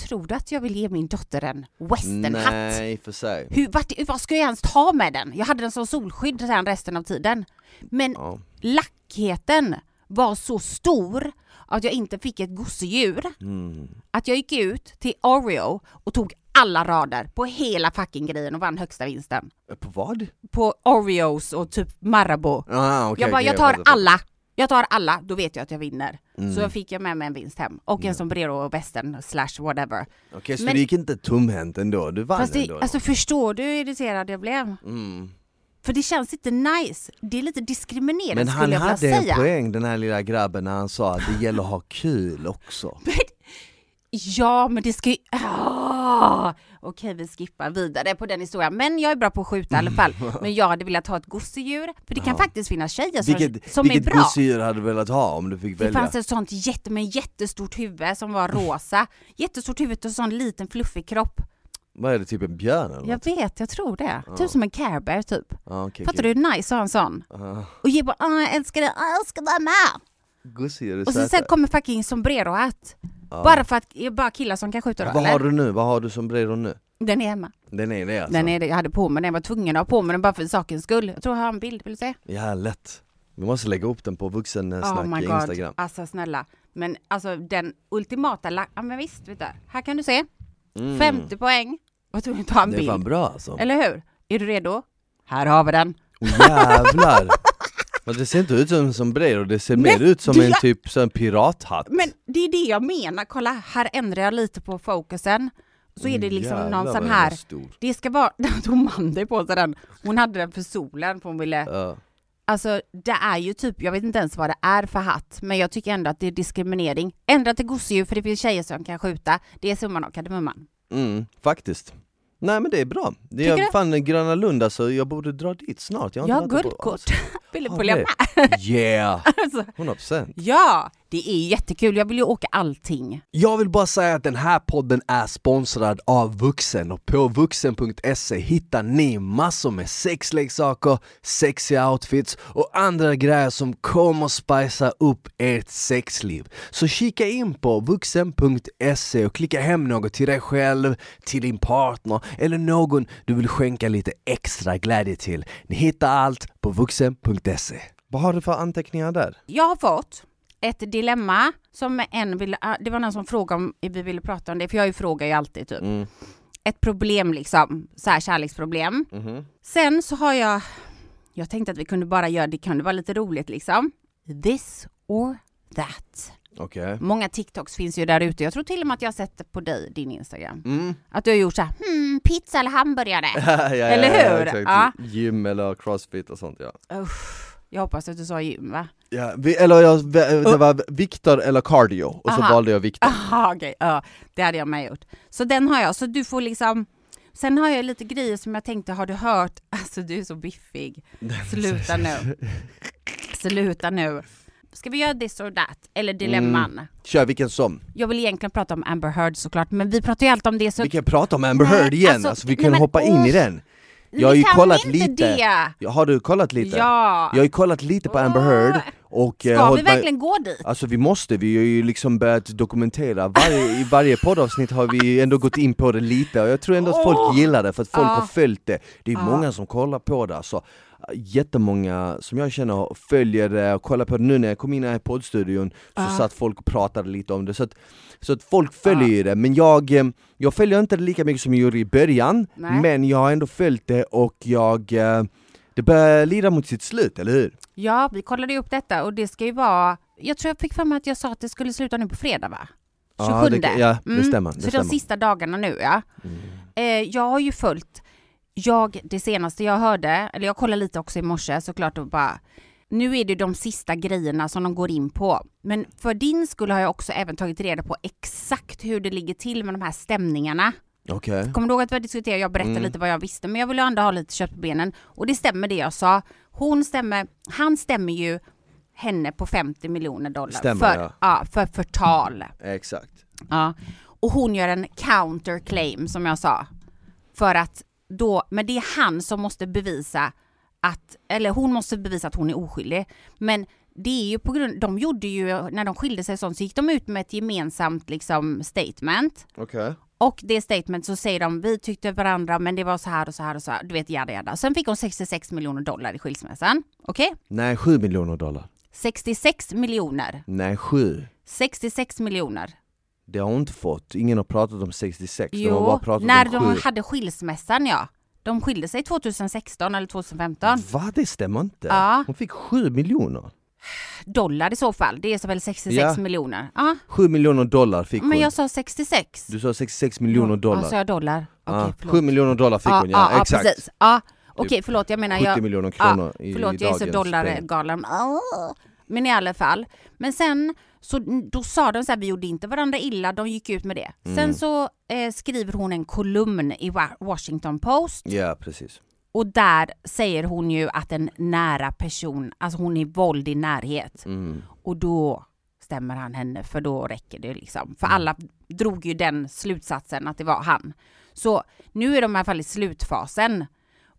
tror du att jag vill ge min dotter en westernhatt? Nej, för sig. Hur, vart, vad ska jag ens ta med den? Jag hade den som solskydd sen resten av tiden. Men Ja. lackheten var så stor att jag inte fick ett gosedjur. Mm. Att jag gick ut till Oreo och tog alla rader på hela fucking grejen och vann högsta vinsten. På vad? På Oreos och typ Marabou. Ah, okay, jag bara, okay, jag tar alla. Jag tar alla, då vet jag att jag vinner. Mm. Så jag fick jag med mig en vinst hem. Och en sombrero och västen slash whatever. Okej, så Men- du gick inte tomhänt ändå? Du vann Fast ändå? det, alltså förstår du hur irriterad jag blev? mm. För det känns inte nice. Det är lite diskriminerande Men han skulle jag vilja hade en säga. poäng den här lilla grabben när han sa att det gäller att ha kul också. Ja, men det ska ju... Ah! Okej, vi skippar vidare på den historien. Men jag är bra på att skjuta i alla fall. Men jag hade velat ha ett gosedjur. För det kan Ja. faktiskt finnas tjejer som, Vilket, som är vilket bra. gosedjur hade du velat ha om du fick Det välja? fanns ett sånt jätte, med jättestort huvud som var rosa. Jättestort huvud och sån liten fluffig kropp. Vad är det, typ en björn eller Jag något? vet, jag tror det. Ja. Typ som en care bear typ. Ah, okay, Fattar du hur nice att ha en sån? Ah, Och ge bara jag älskar dig, jag älskar dig med. gosedjur är Och så sen kommer fucking sombrero-hatt. Ja. Bara för att det är bara killar som kan skjuta då Vad eller? har du nu? Vad har du som sombrero nu? Den är hemma. Den är det alltså? Den är det jag hade på mig den. Jag var tvungen att ha på mig den bara för sakens skull. Jag tror jag har en bild, vill du se? Ja, lätt. Vi måste lägga upp den på vuxensnack Oh i. Instagram. Alltså snälla. Men alltså den ultimata, la- ja men visst, vet du. Här kan du se. Mm. 50 poäng. Var tvungen att ta en Det är fan bild. bra alltså. Eller hur? Är du redo? Här har vi den. Oh, jävlar! Men det ser inte ut som en sombrero, det ser mer ut som en typ som en pirathatt. Men det är det jag menar. Kolla, här ändrar jag lite på fokusen. Så är det liksom Mm, Jävlar någon sån här, stor. det ska vara, den tog Mandy på sig den. Hon hade den för solen för hon ville Ja. Alltså det är ju typ, jag vet inte ens vad det är för hatt, men jag tycker ändå att det är diskriminering. Ändra till gosedjur för det finns tjejer som kan skjuta. Det är summan av kardemumman. Mm, faktiskt. Nej men det är bra. Det är du? fan Gröna Lund alltså, jag borde dra dit snart. Jag har Jag har guldkort. Vill du följa med? Yeah! Alltså, 100%. ja, Det är jättekul, jag vill ju åka allting. Jag vill bara säga att den här podden är sponsrad av Vuxen och på vuxen.se hittar ni massor med sexleksaker, sexiga outfits och andra grejer som kommer spicea upp ert sexliv. Så kika in på vuxen.se och klicka hem något till dig själv, till din partner eller någon du vill skänka lite extra glädje till. Ni hittar allt på vuxen.se. Vad har du för anteckningar där? Jag har fått ett dilemma som en ville, ah, det var någon som frågade om vi ville prata om det, för jag frågar ju alltid typ. Mm. Ett problem liksom, så här kärleksproblem. Mhm. Sen så har jag, jag tänkte att vi kunde bara göra, det kunde vara lite roligt liksom. This or that. Okej. Många TikToks finns ju där ute. Jag tror till och med att jag har sett det på dig, din Instagram. Mm. Att du har gjort så här, hmm, pizza eller hamburgare? ja, ja, Eller ja, hur? exakt. Ja. Gym eller crossfit och sånt ja. Usch, jag hoppas att du sa gym va? ja vi, eller jag, det var Viktor eller cardio, och så Aha. valde jag Viktor. Aha, okej, ja, det hade jag med gjort. Så den har jag, så du får liksom Sen har jag lite grejer som jag tänkte, har du hört? Alltså du är så biffig. Sluta nu. Sluta nu. Ska vi göra this or that? Eller dilemman? Mm. Kör vilken som. Jag vill egentligen prata om Amber Heard såklart, men vi pratar ju alltid om det så... Vi kan prata om Amber Nej, Heard igen, alltså, alltså, vi nej, kan men, hoppa in i den. Jag har ju kollat lite. det! Har du kollat lite? Ja! Jag har ju kollat lite på Amber Heard och eh, Ska vi verkligen gå dit? Alltså vi måste, vi har ju liksom börjat dokumentera, varje, i varje poddavsnitt har vi ändå gått in på det lite och jag tror ändå att folk gillar det för att folk har följt det. Det är många som kollar på det alltså. Jättemånga som jag känner följer det och kollar på det nu när jag kom in här i poddstudion så Ja. satt folk och pratade lite om det så att, så att folk följer ju det men jag, eh, jag följer inte det lika mycket som jag gjorde i början Nej. men jag har ändå följt det och jag eh, det börjar lida mot sitt slut, eller hur? Ja, vi kollade ju upp detta och det ska ju vara... Jag tror jag fick för mig att jag sa att det skulle sluta nu på fredag va? 27. Ja, det, ja, det stämmer. Det så stämmer. de sista dagarna nu ja. Mm. Eh, jag har ju följt, jag, det senaste jag hörde, eller jag kollade lite också i morse såklart och bara, nu är det de sista grejerna som de går in på. Men för din skull har jag också även tagit reda på exakt hur det ligger till med de här stämningarna. Okej. Kommer du ihåg att vi diskuterade, jag berättade Mm. lite vad jag visste, men jag vill ju ändå ha lite kött på benen. Och det stämmer det jag sa. Hon stämmer, han stämmer ju henne på 50 miljoner dollar Stämmer, för, ja. för förtal. Exakt. Ja. Och hon gör en counterclaim som jag sa. För att då, men det är han som måste bevisa att, eller hon måste bevisa att hon är oskyldig. Men det är ju på grund, de gjorde ju, när de skilde sig sånt, så gick de ut med ett gemensamt liksom statement. Okej. Och det statement så säger de, vi tyckte varandra men det var så här och så här och så här, du vet jada jada. Sen fick hon 66 miljoner dollar i skilsmässan. Okej? Nej, 7 miljoner dollar. 66 miljoner. Nej, 7. 66 miljoner. Det har hon inte fått. Ingen har pratat om 66. de har bara Jo, pratat när om de 7. hade skilsmässan ja. De skilde sig 2016 eller 2015. Va? Det stämmer inte. Ja. Hon fick 7 miljoner. Dollar i så fall, det är så väl 66 Ja. miljoner. Ja, 7 miljoner dollar fick men hon. jag sa 66. Du sa 66 miljoner dollar. Ja, sa jag dollar? Okej, Ja, förlåt. 7 miljoner dollar fick hon, ja, exakt. precis. Ja, okej förlåt jag menar 70 jag... miljoner kronor i Förlåt, jag är så dollargalen. Ah. Men i alla fall. Men sen, så då sa de så här, vi gjorde inte varandra illa, de gick ut med det. Mm. Sen så eh, skriver hon en kolumn i Wa- Washington Post Ja, precis. och där säger hon ju att en nära person, alltså hon är våld i närhet. Mm. Och då stämmer han henne, för då räcker det liksom. För Mm. alla drog ju den slutsatsen att det var han. Så nu är de i alla fall i slutfasen.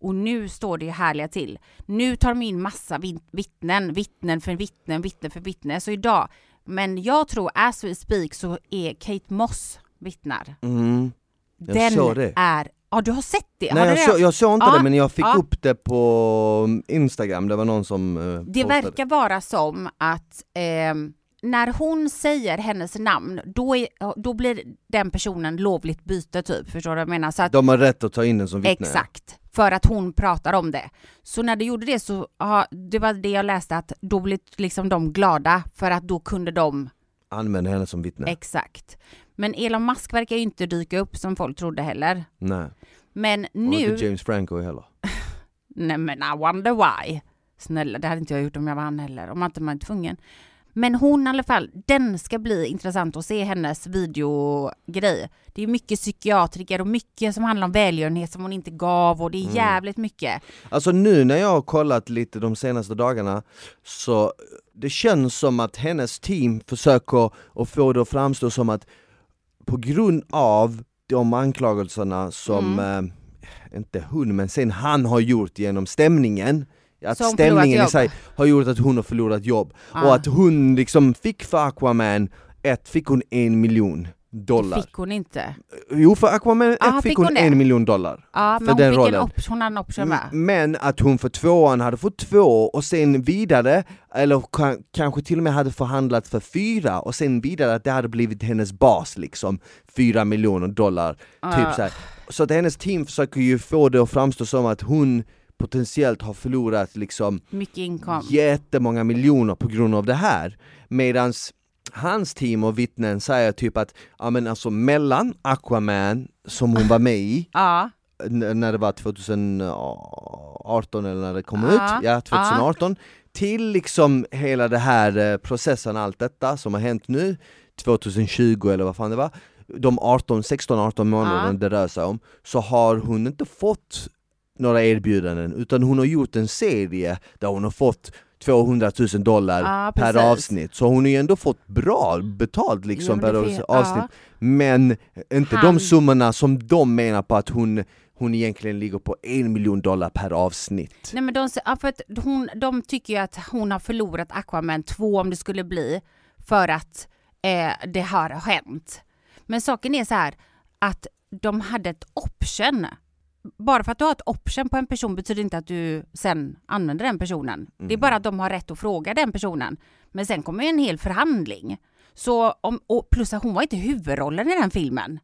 Och nu står det härliga till. Nu tar de in massa vittnen, vittnen för vittnen, vittnen för vittnen. Så idag, men jag tror as we speak så är Kate Moss vittnar. Mm. Jag Den såg det. är, ja du har sett det? Nej jag, det? så, jag såg inte Ja, det men jag fick ja. upp det på mm, Instagram, det var någon som eh, Det postade. verkar vara som att ehm, när hon säger hennes namn, då, är, då blir den personen lovligt byte typ. Förstår du vad jag menar? Så att, De har rätt att ta in den som vittne. exakt. För att hon pratar om det. Så när de gjorde det så, ja, det var det jag läste att då blev liksom de glada för att då kunde de, Använd henne som vittne. exakt. Men Elon Musk verkar ju inte dyka upp som folk trodde heller. Nej, Men och nu, inte James Franco heller. nej men I wonder why. Snälla, det hade inte jag gjort om jag var han heller, om man inte var tvungen. Men hon i alla fall, den ska bli intressant att se hennes videogrej. Det är mycket psykiatriker och mycket som handlar om välgörenhet som hon inte gav och det är Mm. jävligt mycket. Alltså nu när jag har kollat lite de senaste dagarna så det känns som att hennes team försöker att få det att framstå som att på grund av de anklagelserna som, Mm. eh, inte hon men sen han har gjort genom stämningen att hon stämningen i sig har gjort att hon har förlorat jobb Ja. och att hon liksom fick för Aquaman, ett fick hon en miljon dollar. Fick hon inte. Jo för Aquaman 1 Ja, fick fick hon hon det? en miljon dollar. Ja, För men hon den fick rollen. en option, hon hade en option. M- Men att hon för tvåan hade fått två och sen vidare, eller ka- kanske till och med hade förhandlat för fyra och sen vidare att det hade blivit hennes bas liksom, fyra miljoner dollar. Ja. Typ så, här. så att hennes team försöker ju få det att framstå som att hon potentiellt har förlorat liksom Mycket inkomst. jättemånga miljoner på grund av det här. Medans hans team och vittnen säger typ att, ja men alltså mellan Aquaman, som hon var med i, Ja, när det var 2018 eller när det kom Ja, ut, ja 2018, till liksom hela det här eh, processen, allt detta som har hänt nu, 2020 eller vad fan det var, de 18, 16-18 månaderna Ja. det rör sig om, så har hon inte fått några erbjudanden utan hon har gjort en serie där hon har fått 200 000 dollar Ja, per avsnitt, så hon har ju ändå fått bra betalt liksom Jo, per avsnitt. ja. Men inte Han- de summorna som de menar på att hon, hon egentligen ligger på en miljon dollar per avsnitt. Nej men de, för att hon, de tycker ju att hon har förlorat Aquaman 2 om det skulle bli för att eh, det har hänt. Men saken är så här att de hade ett option. Bara för att du har ett option på en person betyder inte att du sen använder den personen. Det är Mm. bara att de har rätt att fråga den personen. Men sen kommer ju en hel förhandling. Så om, och plus att hon var inte huvudrollen i den filmen.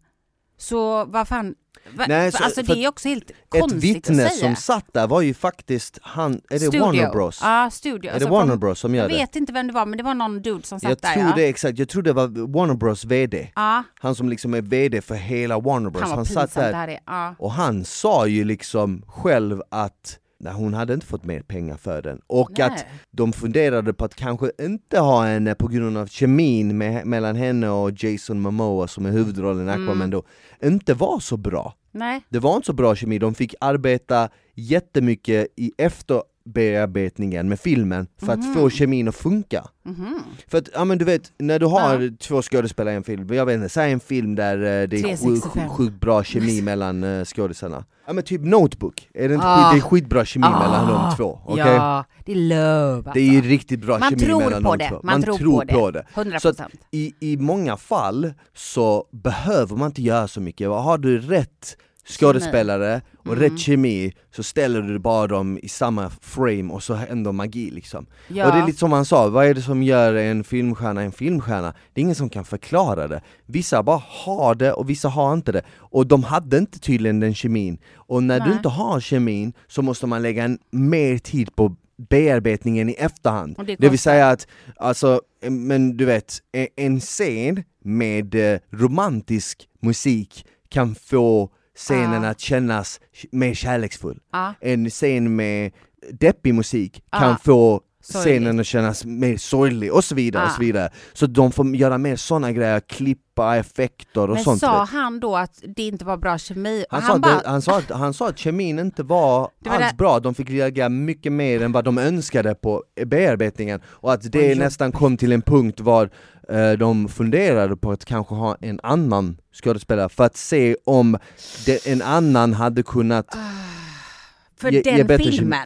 Så vad fan, va, Nej, så- alltså det är också helt Ett konstigt vittne att säga. som satt där var ju faktiskt han, är det Studio. Warner Bros? Ja, studio. är Alltså det Warner Bros som gör Jag det? vet inte vem det var, men det var någon dude som satt Jag där. tror ja. det exakt, jag tror det var Warner Bros VD, Ja, han som liksom är VD för hela Warner Bros, han var han satt där. Ja. och han sa ju liksom själv att nej, hon hade inte fått mer pengar för den och Nej. att de funderade på att kanske inte ha henne på grund av kemin med, mellan henne och Jason Momoa som är huvudrollen i Mm. Aquaman då, inte var så bra. Nej. Det var inte så bra kemi, de fick arbeta jättemycket i efterbearbetningen med filmen för att få kemin att funka. Mhm. För att, ja men du vet, när du har Ja. två skådespelare i en film, jag vet inte, säg en film där eh, det är sjukt 365. sjuk, sjuk bra kemi mellan uh, skådisarna. Ja men typ Notebook, är det, inte Ah. skit, det är skitbra kemi mellan de två, okej? Ja, det är love Det är ju riktigt bra Man kemi tror mellan på de det, två. man tror på det. 100 Så att procent. i, I många fall så behöver man inte göra så mycket, har du rätt skådespelare och Mm. rätt kemi så ställer du bara dem i samma frame och så händer magi liksom. Ja. Och det är lite som han sa, vad är det som gör en filmstjärna en filmstjärna? Det är ingen som kan förklara det. Vissa bara har det och vissa har inte det. Och de hade inte tydligen den kemin. Och när du Nej. inte har kemin så måste man lägga en, mer tid på bearbetningen i efterhand. Det Det vill säga att, alltså, men du vet, e- en scen med eh, romantisk musik kan få scenen Ah. att kännas mer kärleksfull. Ja. En scen med deppig musik kan Ah. få. Scenen att kännas mer sorglig och så vidare och så Ah. vidare. Så de får göra mer sådana grejer, klippa effekter och Men sånt. sa vet. han då att det inte var bra kemi? Han, han, sa, bara, det, han, sa att, han sa att kemin inte var, var alls det- bra, de fick lägga mycket mer än vad de önskade på bearbetningen och att det jobbigt. nästan kom till en punkt var eh, de funderade på att kanske ha en annan skådespelare för att se om det, en annan hade kunnat för ge- ge den bättre kemi.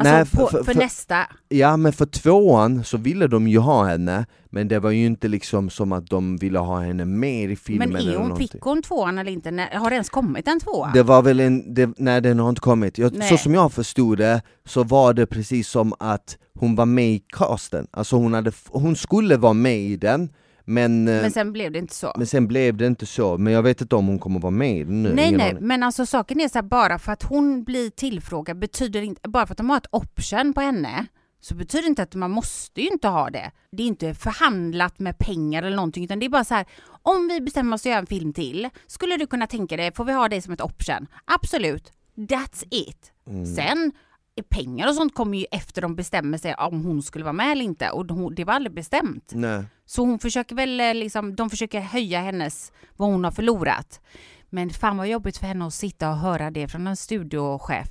Alltså Nej, på, för- för, för- nästa? Ja men för tvåan så ville de ju ha henne, men det var ju inte liksom som att de ville ha henne mer i filmen Men är eller hon, någonting. fick hon tvåan eller inte? Har det ens kommit en tvåa? Det var väl en, det, nej den har inte kommit. Jag, så som jag förstod det så var det precis som att hon var med i casten, alltså hon, hade, hon skulle vara med i den, men, eh, Men sen blev det inte så. men sen blev det inte så, men jag vet inte om hon kommer vara med nu. Nej nej, aning. men alltså saken är så här, bara för att hon blir tillfrågad betyder inte, bara för att de har ett option på henne, så betyder inte att man måste ju inte ha det. Det är inte förhandlat med pengar eller någonting, utan det är bara så här, om vi bestämmer oss att göra en film till, skulle du kunna tänka dig, får vi ha det som ett option? Absolut, that's it. Mm. Sen pengar och sånt kommer ju efter de bestämmer sig om hon skulle vara med eller inte och hon, det var aldrig bestämt. Nej. Så hon försöker väl eh, liksom, de försöker höja hennes, vad hon har förlorat. Men fan vad jobbigt för henne att sitta och höra det från en studiochef.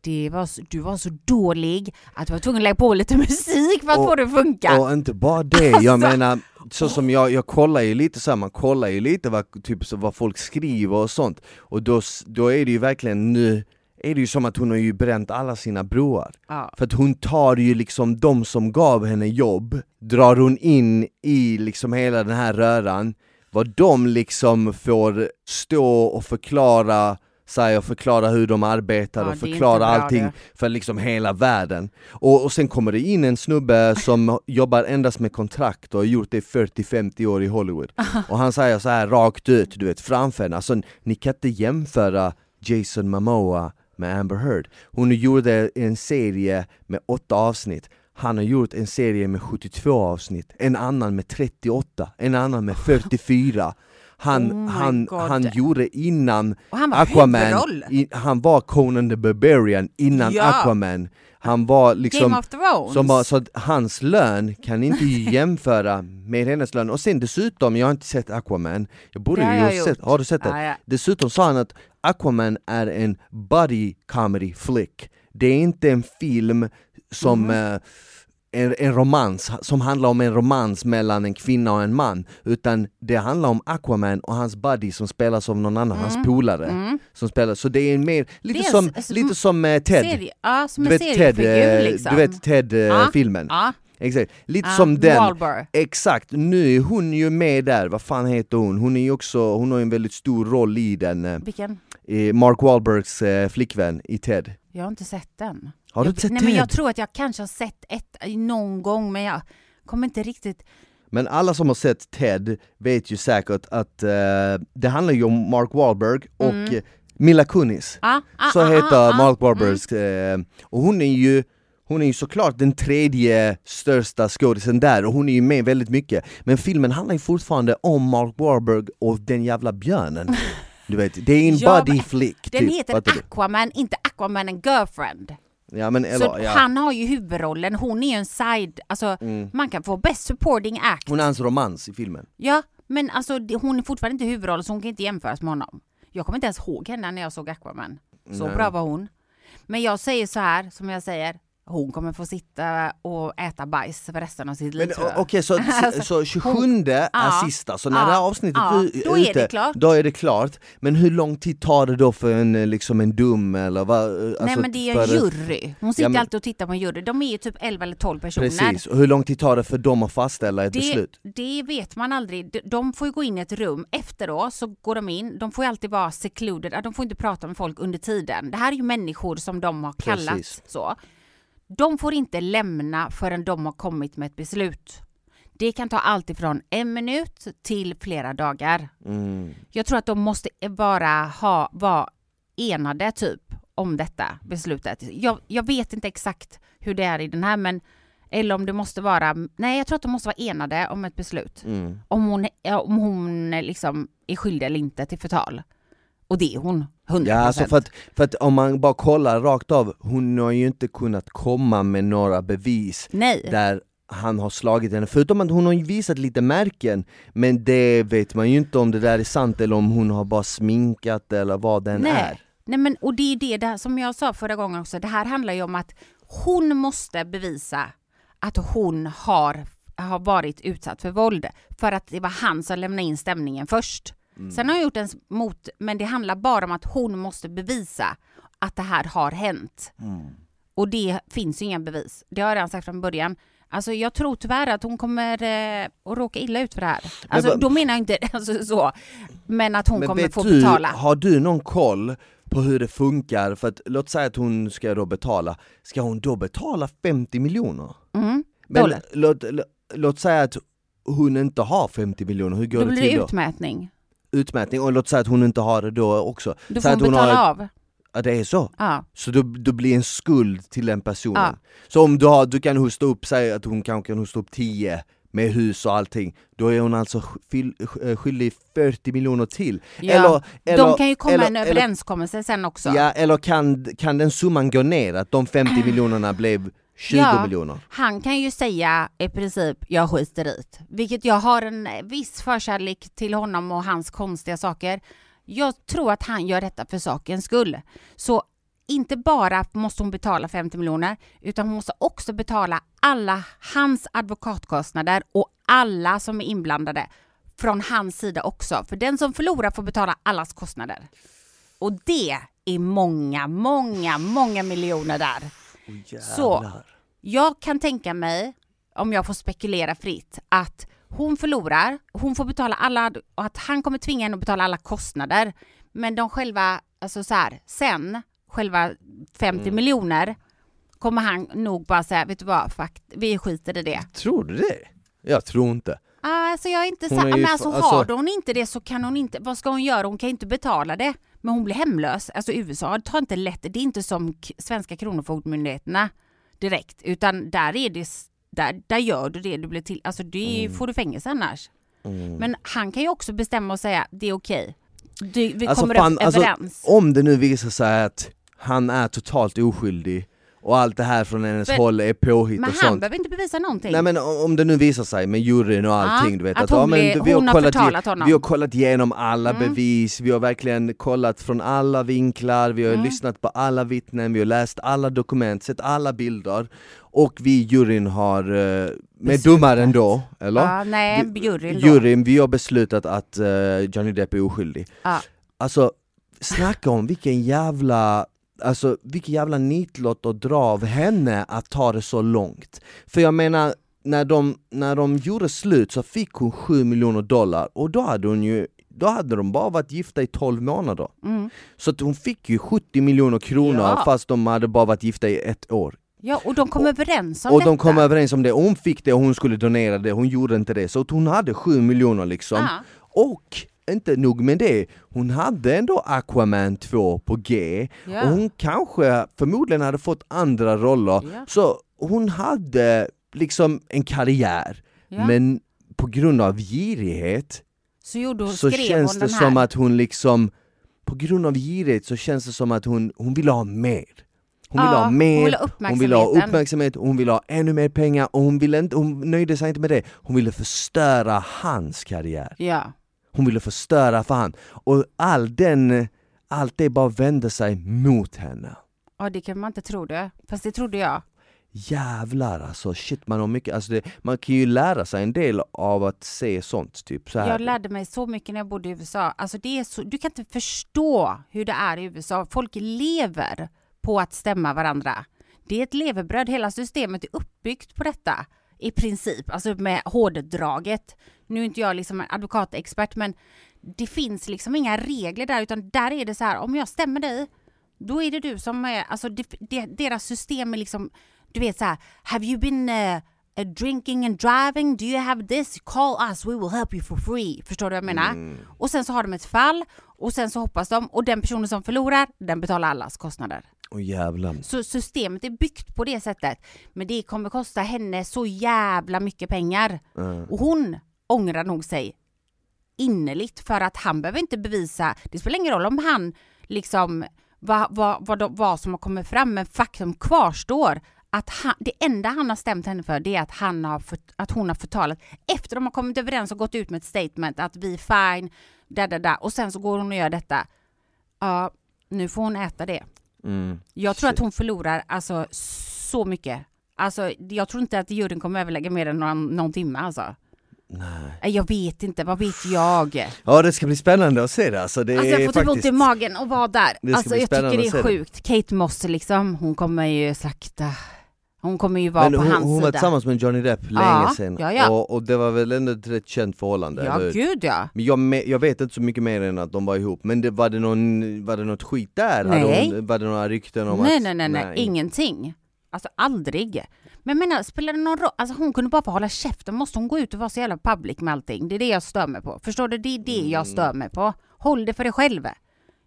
Det var, du var så dålig att du var tvungen att lägga på lite musik för att Och- få det att funka. Och inte bara det, jag Alltså. menar så som jag, jag kollar ju lite så här, man kollar ju lite vad, typ, så vad folk skriver och sånt och då, då är det ju verkligen nu är det ju som att hon har ju bränt alla sina broar. Ja. För att hon tar ju liksom de som gav henne jobb, drar hon in i liksom hela den här röran, vad de liksom får stå och förklara sig och förklara hur de arbetar Ja, och förklara allting det. för liksom hela världen. Och, och sen kommer det in en snubbe som jobbar endast med kontrakt och har gjort det i 40-50 år i Hollywood. Och han säger så här rakt ut, du vet framför henne, alltså ni kan inte jämföra Jason Momoa med Amber Heard. Hon gjorde en serie med åtta avsnitt, han har gjort en serie med 72 avsnitt, en annan med 38, en annan med 44. Han, Oh han, God. han gjorde innan Och han var Aquaman, i, han var Conan the Barbarian innan Ja. Aquaman. Han var liksom Game of Thrones. som var, så att hans lön kan inte jämföra med hennes lön. Och sen dessutom, jag har inte sett Aquaman, jag borde Det ju ha sett, har du sett den? Ja, ja. Dessutom sa han att Aquaman är en buddy comedy flick. Det är inte en film som Mhm. eh, en, en romans, som handlar om en romans mellan en kvinna och en man, utan det handlar om Aquaman och hans buddy som spelas av någon annan, hans polare. Mm. Som spelar, så det är mer, lite är som, s- lite som eh, Ted. Serie, ja, som Du en vet Ted, eh, liksom. du vet Ted eh, Ja. Exakt, lite ja, som den. Wahlberg. Exakt, nu är hon ju med där, vad fan heter hon? Hon är ju också, hon har en väldigt stor roll i den, eh, Vilken? I Mark Wahlbergs eh, flickvän i Ted. Jag har inte sett den. Har du jag, inte sett Nej men jag Ted? tror att jag kanske har sett ett någon gång men jag kommer inte riktigt... Men alla som har sett Ted vet ju säkert att eh, det handlar ju om Mark Wahlberg och Mm. eh, Mila Kunis. Ah, ah, Så ah, heter ah, ah. Mark Wahlbergs, eh, och hon är ju hon är ju såklart den tredje största skådisen där och hon är ju med väldigt mycket Men filmen handlar ju fortfarande om Mark Wahlberg och den jävla björnen Du vet, det är en Ja, men flick Den typ, heter fattar du? Aquaman, inte Aquaman and Girlfriend. Ja men Så eller, ja. han har ju huvudrollen, hon är ju en side, alltså Mm. man kan få best supporting act. Hon är hans romans i filmen Ja, men alltså hon är fortfarande inte huvudroll så hon kan inte jämföras med honom. Jag kommer inte ens ihåg henne när jag såg Aquaman. Så Nej. bra var hon. Men jag säger så här, som jag säger, hon kommer få sitta och äta bajs för resten av sitt liv okej, så, Alltså, så 27 Ja, är sista, så när ja, det här avsnittet ja, är då är ute, det klart. då är det klart Men hur lång tid tar det då för en, liksom en dum eller vad? eh, Nej alltså men det är en jury. Hon sitter men- alltid och tittar på en jury. De är ju typ 11 eller 12 personer. Precis, och hur lång tid tar det för dem att fastställa ett Det, beslut? det vet man aldrig. De- får ju gå in i ett rum efteråt så går de in. De får ju alltid vara secluded. Ja, De får inte prata med folk under tiden. Det här är ju människor som de har kallat Precis. så. De får inte lämna förrän de har kommit med ett beslut. Det kan ta allt ifrån en minut till flera dagar. Mm. Jag tror att de måste bara ha, vara enade typ om detta beslutet. Jag, jag vet inte exakt hur det är i den här men eller om det måste vara, nej jag tror att de måste vara enade om ett beslut. Mm. Om hon, om hon liksom är skyldig eller inte till förtal. Och det är hon, 100%. Ja alltså för att, för att om man bara kollar rakt av, hon har ju inte kunnat komma med några bevis Nej, där han har slagit henne, förutom att hon har visat lite märken Men det vet man ju inte om det där är sant eller om hon har bara sminkat eller vad den nej. är Nej men och det är det där som jag sa förra gången också, det här handlar ju om att hon måste bevisa att hon har, har varit utsatt för våld. För att det var han som lämnade in stämningen först. Mm. Sen har jag gjort en mot, men det handlar bara om att hon måste bevisa att det här har hänt. Mm. Och det finns ju inga bevis. Det har jag redan sagt från början. Alltså jag tror tyvärr att hon kommer eh, att råka illa ut för det här. Alltså vad- då menar jag inte alltså, så, men att hon Men kommer få du, betala. har du någon koll på hur det funkar? För att låt säga att hon ska då betala, ska hon då betala 50 miljoner? Mm. Men Dollar. låt, låt, låt säga att hon inte har 50 miljoner, hur går Då det blir till det då? utmätning. Utmätning, och låt säga att hon inte har det då också. Säg får att hon betala har, av. Ja det är så? Ja. Så då, då blir en skuld till den personen. Ja. Så om du, har, du kan hosta upp, säg att hon kanske kan hosta upp 10 med hus och allting, då är hon alltså skyl- skyldig 40 miljoner till. Ja, eller, eller, de kan ju komma eller, en överenskommelse sen också. Ja, eller kan, kan den summan gå ner, att de 50 miljonerna blev 20 Ja. miljoner? Han kan ju säga i princip jag skiter i. Vilket jag har en viss förkärlek till honom och hans konstiga saker. Jag tror att han gör detta för sakens skull. Så inte bara måste hon betala 50 miljoner utan hon måste också betala alla hans advokatkostnader och alla som är inblandade från hans sida också. För den som förlorar får betala allas kostnader. Och det är många, många, många miljoner där. Så jag kan tänka mig, om jag får spekulera fritt, att hon förlorar, hon får betala alla, och att han kommer tvinga henne att betala alla kostnader. Men de själva, alltså så här, sen, själva 50 Mm. miljoner, kommer han nog bara säga, vet du vad, fakt, vi skiter i det. Tror du det? Jag tror inte. Ah, Alltså jag är inte så, men alltså, alltså- har hon inte det så kan hon inte, vad ska hon göra? Hon kan inte betala det. Men hon blir hemlös. Alltså USA tar inte lätt, det är inte som svenska kronofogdemyndigheterna direkt, utan där är det, där, där gör du det du blir till, alltså det Mm. får du fängelse annars. Men han kan ju också bestämma och säga, det är okej. Du, vi Alltså, kommer fan, alltså, överens. Om det nu visar sig att han är totalt oskyldig och allt det här från hennes Men- håll är påhitt men och han sånt. behöver inte bevisa någonting. Nej men om det nu visar sig med juryn och allting, Ja, du vet att att, hon ja, men blir- vi, har hon har kollat, förtalat honom. vi har kollat igenom alla Mm. bevis, vi har verkligen kollat från alla vinklar, vi har Mm. lyssnat på alla vittnen, vi har läst alla dokument, sett alla bilder och vi juryn har, eh, med Beslutat. domaren då, eller? ja, nej, juryn då. Juryn, vi har beslutat att eh, Johnny Depp är oskyldig. Ja. Alltså, snacka om vilken jävla Alltså vilken jävla nitlott att dra av henne att ta det så långt. För jag menar, när de, när de gjorde slut så fick hon 7 miljoner dollar och då hade hon ju då hade de bara varit gifta i 12 månader. Mm. Så att hon fick ju 70 miljoner kronor Ja. fast de hade bara varit gifta i ett år. Ja, och de kom överens om Och detta. de kom överens om det, hon fick det och hon skulle donera det, hon gjorde inte det. Så hon hade 7 miljoner liksom. Ja. Och inte nog med det, hon hade ändå Aquaman 2 på G Ja. och hon kanske förmodligen hade fått andra roller. Ja. Så hon hade liksom en karriär, Ja. men på grund av girighet så gjorde hon, så känns hon det som att hon liksom, på grund av girighet så känns det som att hon, hon vill ha mer. Hon vill Ja, ha mer, hon vill ha hon ha uppmärksamhet, hon vill ha ännu mer pengar och hon, ville inte, hon nöjde sig inte med det. Hon ville förstöra hans karriär. Ja. Hon ville förstöra för han. Och all den, allt det bara vände sig mot henne. ja, det kan man inte tro det. Fast det trodde jag. Jävlar alltså, shit man har mycket, alltså det, man kan ju lära sig en del av att se sånt typ så här. Jag lärde mig så mycket när jag bodde i USA. Alltså det är så, du kan inte förstå hur det är i USA. Folk lever på att stämma varandra. Det är ett levebröd. Hela systemet är uppbyggt på detta i princip, alltså med hårdraget. Nu är inte jag liksom en advokatexpert, men det finns liksom inga regler där, utan där är det så här, om jag stämmer dig, då är det du som är, alltså det, det, deras system är liksom, du vet så här, have you been uh, drinking and driving? Do you have this? Call us, we will help you for free. Förstår du vad jag menar? Och sen så har de ett fall och sen så hoppas de och den personen som förlorar, den betalar allas kostnader. Åh jävlar. Så systemet är byggt på det sättet. Men det kommer kosta henne så jävla mycket pengar. Och hon ångrar nog sig innerligt för att han behöver inte bevisa, det spelar ingen roll om han liksom vad, vad, vad, vad som har kommit fram, men faktum kvarstår att han, det enda han har stämt henne för det är att, han har för, att hon har förtalat efter de har kommit överens och gått ut med ett statement att vi är fine, da, da, da, och sen så går hon och gör detta. Ja, nu får hon äta det. Mm. Jag tror Shit. att hon förlorar alltså så mycket. Alltså, jag tror inte att juryn kommer överlägga mer än någon, någon timme alltså. Nej. Nej, Jag vet inte, vad vet jag? Ja det ska bli spännande att se det alltså. Det Alltså jag får typ ont faktiskt... i magen och vara där. Alltså jag tycker det är se det. sjukt. Kate Moss liksom, hon kommer ju slakta. Hon kommer ju vara Men på hon, hans hon var sida. tillsammans med Johnny Depp Ja, länge sedan ja, ja. Och, och det var väl ändå ett rätt känt förhållande, Ja, eller gud ja. Men jag, jag vet inte så mycket mer än att de var ihop, men det, var, det någon, var det något skit där? Nej. Hon, var det några rykten om Nej, att... nej, nej, nej, ingenting. Alltså aldrig. Men jag menar, spelar det någon roll? Alltså hon kunde bara få hålla käften. Måste hon gå ut och vara så jävla public med allting? Det är det jag stör mig på. Förstår du? Det är det jag Mm. stör mig på. Håll det för dig själv.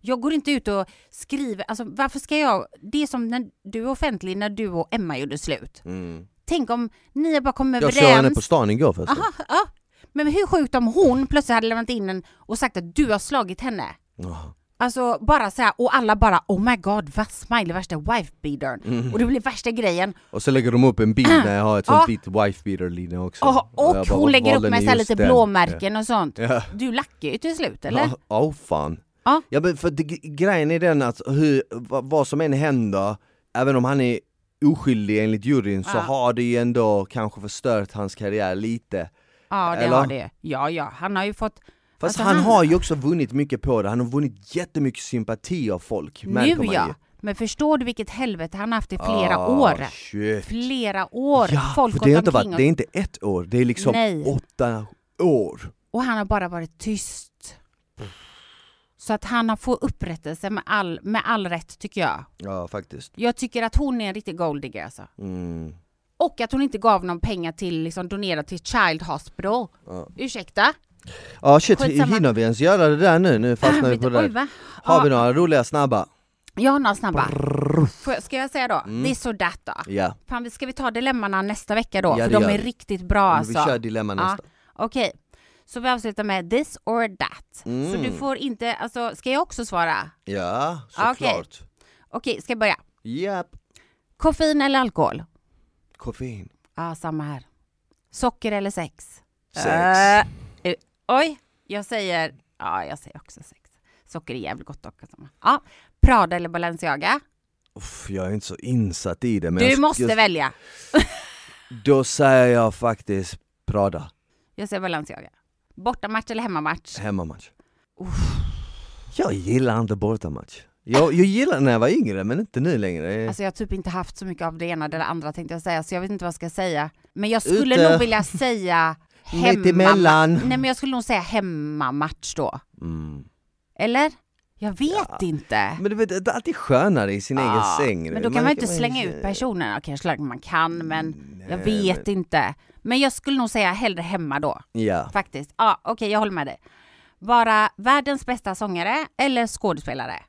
Jag går inte ut och skriver, alltså varför ska jag, det är som när du är offentlig när du och Emma gjorde slut. Mm. tänk om ni bara kommit Jag såg henne överens. på stan igår förresten. Aha, ja. Men hur sjukt om hon plötsligt hade lämnat in en och sagt att du har slagit henne. Ja. Alltså bara så här, och alla bara oh my god vad smiley värsta wife beatern. Mm. Och det blir värsta grejen. Och så lägger de upp en bild när jag har ett sånt Ja. vitt wife beater linje också. Och, och jag bara, hon lägger upp med så lite den? blåmärken och sånt. Ja. Du lackar ju till slut eller? Ja, oh, fan. Ja. Ja men för det, grejen är den att hur, vad, som än händer, även om han är oskyldig enligt juryn så har det ju ändå kanske förstört hans karriär lite. Ja det Eller? har det. Ja ja, han har ju fått Fast Alltså, han, han- har ju också vunnit mycket på det, han har vunnit jättemycket sympati av folk. nu ja. Men förstår du vilket helvete han har haft i flera Ah, år? Shit. Flera år. Ja, Folk för det, är inte bara, och, det är inte ett år, det är liksom Nej. åtta år. och han har bara varit tyst. Så att han har fått upprättelse med all, med all rätt tycker jag. Ja faktiskt. Jag tycker att hon är en riktig golddigger alltså. Mm. Och att hon inte gav någon pengar till, liksom donera till Child Hospital. Ja. Ursäkta? Ja shit, Skitsamma. hinner vi ens göra det där nu? Nu fastnar vi på det Oj där. va? Har vi Ja, några roliga snabba? Jag har några snabba. Får jag- Ska jag säga då? Mm. Det är så that då. Ja, Fan, ska vi ta dilemmana nästa vecka då? Ja, För det de gör är vi. riktigt bra Men alltså. vi kör dilemma Ja. nästa. Okej, så vi avslutar med this or that. Så Mm. du får inte, alltså ska jag också svara? Ja, Okej. såklart. Okej, ska jag börja? Japp. Koffein eller alkohol? Koffein. Ja, samma här. Socker eller sex? Sex. Eh, oj, jag säger, ja jag säger också sex. Socker är jävligt gott också. Ja, Prada eller Balenciaga? Uff, jag är inte så insatt i det men Du jag, måste jag, välja. Då säger jag faktiskt Prada, Jag säger Balenciaga. Bortamatch eller hemmamatch? hemmamatch. Jag gillar inte bortamatch. Jag, jag gillar när jag var yngre men inte nu längre. Alltså jag har typ inte haft så mycket av det ena eller andra tänkte jag säga, så jag vet inte vad jag ska säga. Men jag skulle Ute. nog vilja säga hemma... Nej men jag skulle nog säga hemmamatch då. Mm. Eller? Jag vet inte. Men du vet, det är alltid skönare i sin Ja, egen säng. Men då kan man ju inte slänga ut personerna, kanske man kan men jag Nej, vet inte. Men jag skulle nog säga hellre hemma då, Ja, faktiskt. Ja, okej jag håller med dig. Vara världens bästa sångare eller skådespelare?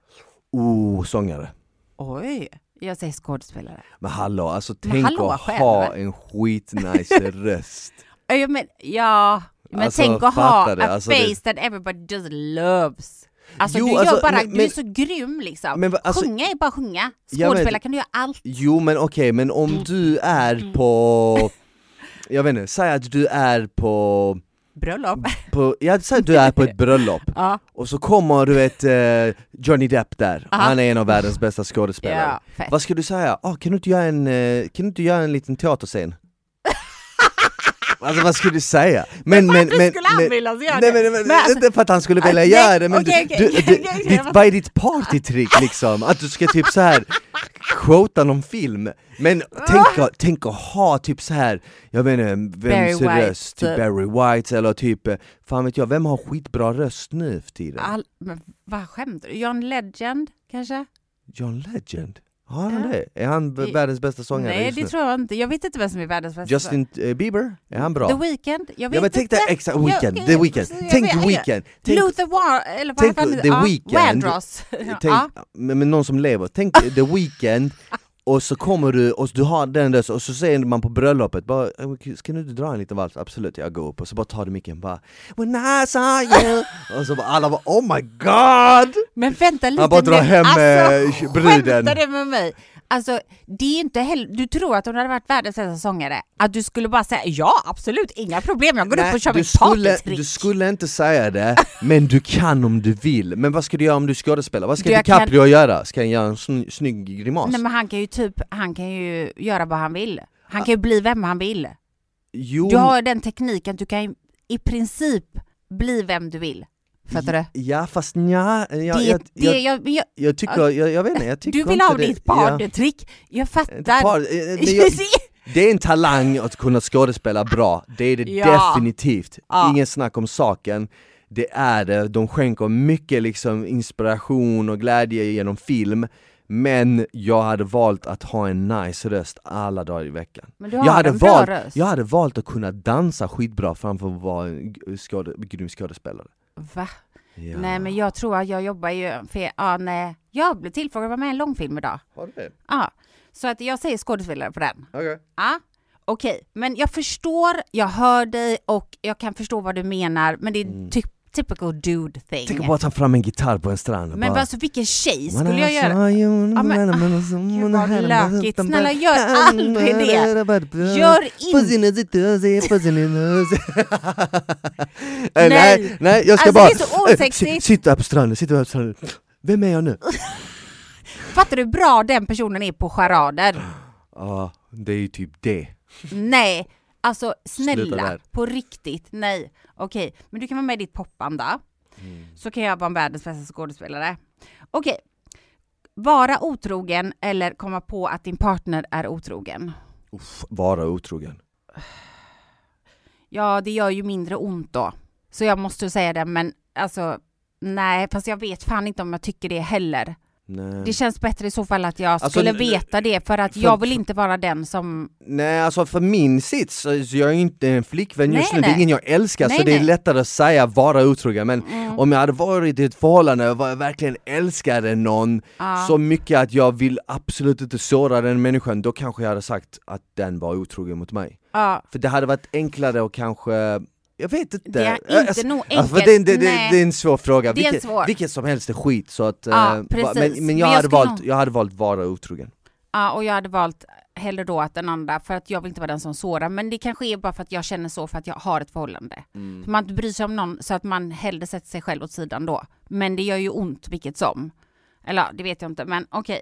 oh, sångare. Oj, jag säger skådespelare. Men hallå, alltså Men tänk hallå att själv. ha en skitnice röst. Ja, men, ja, men Alltså, tänk att ha det, a alltså, face det- that everybody just loves. Alltså Jo, du alltså, bara, men- du är så grym liksom. Men alltså- sjunga är bara sjunga. Ja, Skådespela kan du göra allt. Jo men okej, men om du är på, jag vet inte, säg att du är på, Bröllop. på jag säger att du är på ett bröllop Ja, och så kommer du vet eh, Johnny Depp där, Aha. han är en av världens bästa skådespelare. ja. Vad ska du säga? Ah, kan, du inte göra en, eh, kan du inte göra en liten teaterscen? Alltså vad skulle du säga? Men, men, du men, skulle men, göra nej, men, men, Men alltså- inte för att han skulle vilja nej, göra det men du, okej, du, du, okej, ditt, okej. vad är ditt partytrick liksom? Att du ska typ så här quota någon film Men tänk, tänk att ha typ så här jag vet inte, Barry vems White, röst? Typ typ. Barry White eller typ, eh, fan vet jag, vem har skitbra röst nu för tiden? All, men vad skämtar du? John Legend kanske? John Legend? Har han Ja. det? Är han världens bästa sångare Nej just det nu? tror jag inte. Jag vet inte vem som är världens bästa. Justin eh, Bieber? Är han bra? The Weeknd? Jag vet Ja men tänk inte. dig, exakt, jag- The Weekend, jag- tänk jag- tänk, Luther War, eller vad tänk fan The ja, Weeknd. Tänk ja. med, med någon som lever, tänk The Weekend och så kommer du och du har den där och så säger man på bröllopet bara "Eh, Ska du inte dra en liten vals? Absolut, jag går upp och så bara tar du micken bara When I saw you Och så bara alla bara Oh my god! Men vänta lite Han bara drar hem, alltså, eh, bruden. Skämtar du med mig? Alltså det är inte heller, du tror att om du hade varit världens bästa sångare, att du skulle bara säga ja absolut, inga problem, jag går upp och kör mitt partytrick. du skulle inte säga det, men du kan om du vill. Men vad ska du göra om du skådespelar? Vad ska Du, DiCaprio göra? Ska han göra en sny- snygg grimas? Nej men han kan ju typ, han kan ju göra vad han vill. Han kan ju bli vem han vill. jo, Du har den tekniken, du kan i princip bli vem du vill. Fattar du? Ja fast nja, jag, det, jag, det, jag, jag, jag, jag tycker, jag, jag vet inte, jag tycker du vill ha det, ditt ja, partytrick, jag ett fattar. par, eh, jag, Det är en talang att kunna skådespela bra, det är det Ja. definitivt. Ja. Ingen snack om saken. Det är det, de skänker mycket liksom inspiration och glädje genom film. Men jag hade valt att ha en nice röst alla dagar i veckan. Men du har Jag hade, en bra valt, röst. jag hade valt att kunna dansa skitbra framför att vara en skåde, grym skådespelare. Va? Ja. Nej men jag tror att jag jobbar ju för, ja nej, jag blev tillfrågad att vara med i en långfilm idag. Har du det? Ja, så att jag säger skådespelare på den. Okej. Ja. Okej, men jag förstår, jag hör dig och jag kan förstå vad du menar, men det är Mm. ty- typical dude thing. Tänk att bara ta fram en gitarr på en strand men bara... alltså vilken tjej skulle jag göra? Ja, men, ah, gud, vad lökigt. Snälla, gör aldrig det. Gör Eh, nej, nej, jag ska Alltså, bara... det är så eh, osexigt. Sitta på stranden, sitta på stranden. Vem är jag nu? Fattar du hur bra den personen är på charader? Ja, det är ju typ det. Nej, alltså snälla, på riktigt, nej. Okej, men du kan vara med i ditt popband då. Mm. Så kan jag vara världens bästa skådespelare. Okej, vara otrogen eller komma på att din partner är otrogen? Uff, vara otrogen. Ja, det gör ju mindre ont då. Så jag måste säga det, men alltså nej, fast jag vet fan inte om jag tycker det heller. Nej. Det känns bättre i så fall att jag Alltså, skulle veta det, för att för- jag vill inte vara den som... Nej alltså för min sits, så jag är inte en flickvän just Nej, nu, det är nej. ingen jag älskar så Nej, det är nej. lättare att säga vara otrogen men Mm, om jag hade varit i ett förhållande och verkligen älskade någon ja. så mycket att jag vill absolut inte såra den människan, då kanske jag hade sagt att den var otrogen mot mig. ja, För det hade varit enklare och kanske, jag vet inte. det är inte Alltså, nog alltså, enkelt. för det, det, det, det är en svår fråga, Det är vilket, svår. vilket som helst är skit så att, Ja, eh, precis. men, men Men jag, jag hade valt, nog- jag hade valt vara otrogen. Ja, och jag hade valt hellre då att den andra, för att jag vill inte vara den som sårar. Men det kanske är bara för att jag känner så för att jag har ett förhållande. Mm. Man inte bryr sig om någon så att man hellre sätter sig själv åt sidan då. Men det gör ju ont vilket som. Eller det vet jag inte, men okej.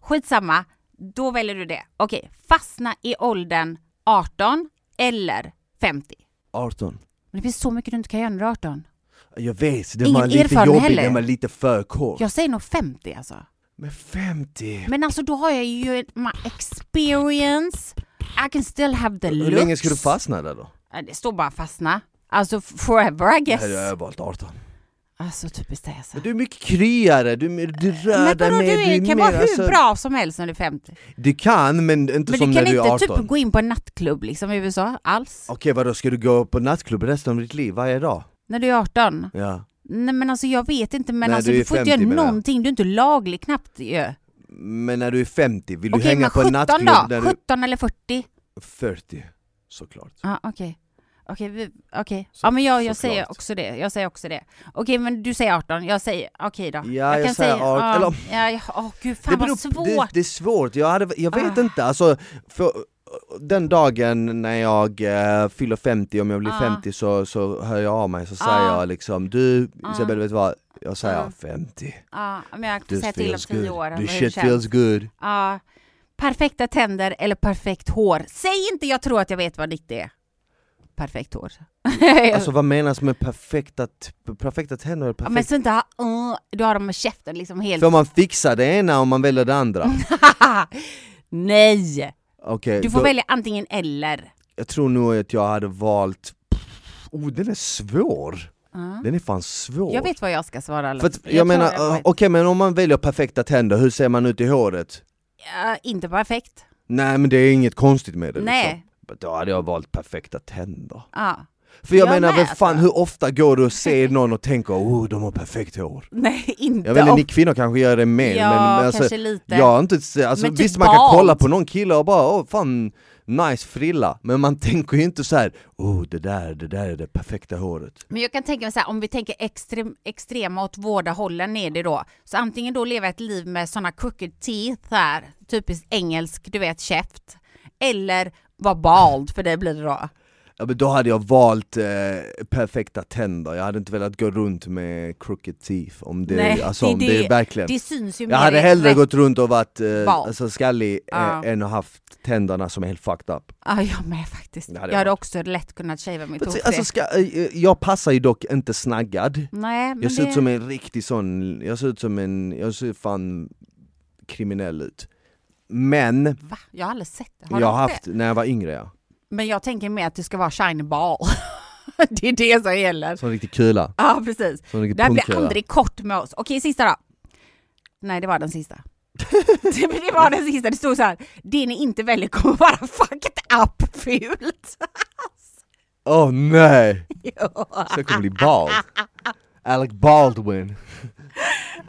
Skitsamma, då väljer du det. Okej, fastna i åldern 18 eller 50. 18. Det finns så mycket du inte kan göra när du är 18. Jag vet, det Ingen var lite jobbigt, heller. den var lite för kort. Jag säger nog 50 alltså. Men 50? Men alltså då har jag ju my experience, I can still have the Hur looks. länge ska du fastna där då? Det står bara fastna. Alltså forever I guess. Nej, jag har valt 18. Alltså typiskt det alltså. Men du är mycket kryare, du, du rör Men dig mer, du du är, är kan vara hur alltså, bra som helst när du är 50. Du kan men inte Men som du när kan du är 18. inte typ gå in på en nattklubb liksom i USA alls. Okej vadå, ska du gå på nattklubb resten av ditt liv varje dag? När du är 18. Ja. Nej men alltså jag vet inte men Nej, alltså du du, får inte 50 göra någonting, du är inte laglig knappt ju. Men när du är 50, vill du Okej hänga men på en 17 nattklubb då? när du... 17 eller 40? 40, såklart. Ja okej. Okej, vi- okej. Så- Ja men jag, jag säger också det, jag säger också det. Okej men du säger 18, jag säger okej då. Ja, jag säger 18, ja, eller- Ja, ja, åh gud fan det, vad beror, svårt. det, det är svårt, jag, hade, jag vet Ah. inte, alltså för, den dagen när jag eh, fyller 50, om jag blir Ah. 50 så, så hör jag av mig så Ah. säger jag liksom du Ah. Isabelle vet du vad, jag säger Ah. 50. Ja, men jag This säga till om feels 10 good. år. Det shit feels good. Ja. Perfekta tänder eller perfekt hår? Säg inte jag tror att jag vet vad ditt är. Perfekt hår. Alltså vad menas med perfekta, perfekta tänder? ja, Perfekt? men så inte ha, uh, du har dem med käften liksom helt... Får man fixa det ena om man väljer det andra? Nej! Okej, Du får då- välja antingen eller. jag tror nog att jag hade valt... Oh den är svår! Ja. Den är fan svår. Jag vet vad jag ska svara. För att, jag, menar, jag uh, vet. okej men om man väljer perfekta tänder, hur ser man ut i håret? Ja, inte perfekt. Nej men det är inget konstigt med det Nej. liksom. Då hade jag valt perfekta tänder. Ja. För jag, Jag menar, med, fan, alltså. hur ofta går du och ser någon och tänker oh de har perfekt hår? Nej, inte Jag vet inte, ni kvinnor kanske gör det mer Ja, men, alltså, kanske lite. jag inte alltså, Men typ visst man kan bald. kolla på någon kille och bara åh fan nice frilla, men man tänker ju inte så här oh det där, det där är det perfekta håret. Men jag kan tänka mig så här, om vi tänker extrem, extrema åt båda hållen är det då. Så antingen då leva ett liv med sådana crooked teeth här, typiskt engelsk, du vet käft. Eller vara bald, för det blir det då. Ja, men då hade jag valt eh, perfekta tänder, jag hade inte velat gå runt med crooked teeth om det, Nej, alltså, om det, är det- verkligen Det syns ju Jag hade hellre rätt- gått runt och varit eh, alltså, skallig eh, Ja. än att haft tänderna som är helt fucked up. Ja, jag med faktiskt. Jag jag hade också lätt kunnat shava mitt hår. Alltså, ska, eh, jag passar ju dock inte snaggad, Nej, jag ser det... ut som en riktig sån, jag ser ut som en, jag ser fan kriminell ut. Men, Va? Jag har aldrig sett det. Har jag har det? haft, när jag var yngre ja, Men jag tänker mer att det ska vara shiny ball. det är det som gäller. som en riktig kula, Ja, precis. Det här blir aldrig kort med oss. Okej, sista då. Nej, det var den sista. det, det var den sista. Det stod så här. Det ni inte väljer kommer vara fucked up fult. Åh nej! Jo. Så kommer bli bald. Alec Baldwin.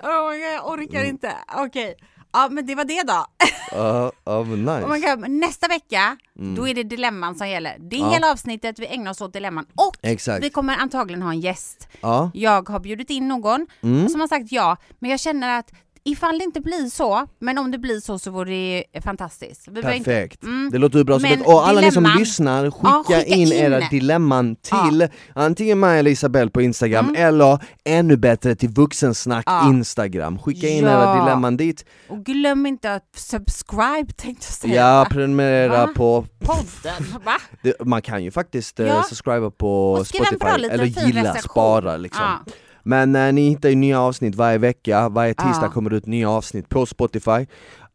Oh my God, jag orkar inte. Okej. Ja men det var det då. Ja, men nice. Och man kan, nästa vecka, då är det dilemman som gäller. Det är Ja. hela avsnittet vi ägnar oss åt dilemman och Exakt. vi kommer antagligen ha en gäst. Ja. Jag har bjudit in någon Mm. som har sagt ja, men jag känner att ifall det inte blir så, men om det blir så så vore det fantastiskt. Vi behöver inte- Perfekt. Mm. Det låter ju bra. Men och alla ni som dilemman- lyssnar, skicka, Ja, skicka in, in. era dilemman till antingen mig eller Isabelle på Instagram eller ännu bättre till Vuxensnack Mm. Ja. Instagram. Skicka in Ja. era dilemman dit. Och glöm inte att subscribe tänkte jag säga. Ja, prenumerera Va? på... Podden, va? Det, man kan ju faktiskt eh, Ja. subscriba på Spotify eller gilla, spara liksom. Ja. Men eh, ni hittar ju nya avsnitt varje vecka, varje tisdag Ja. kommer det ut nya avsnitt på Spotify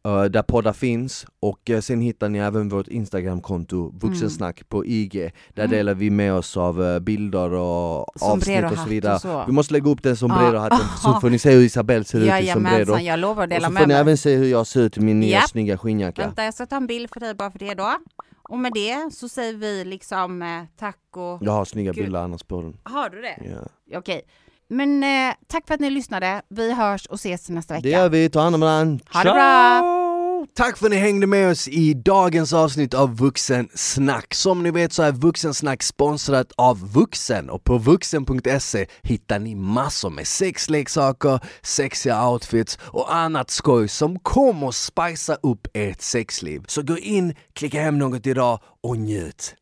eh, där poddar finns och eh, sen hittar ni även vårt Instagramkonto Vuxensnack på IG Där Mm. delar vi med oss av eh, bilder och avsnitt och så vidare och så. Vi måste lägga upp den sombrerohatten Ja. så får ni se hur Isabelle ser ut i sombrero jag lovar att Och dela så med får ni mig. även se hur jag ser ut i min nya Japp. snygga skinnjacka Vänta, jag ska ta en bild för dig bara för det då. Och med det så säger vi liksom eh, tack och... Jag har snygga Gud. bilder annars på den Har du det? ja. Okej. Men eh, tack för att ni lyssnade. Vi hörs och ses nästa vecka. Det gör vi, ta hand om varandra. Ha det bra! Tack för att ni hängde med oss i dagens avsnitt av Vuxensnack. Som ni vet så är Vuxensnack sponsrat av Vuxen och på vuxen.se hittar ni massor med sexleksaker, sexiga outfits och annat skoj som kommer att spicea upp ert sexliv. Så gå in, klicka hem något idag och njut!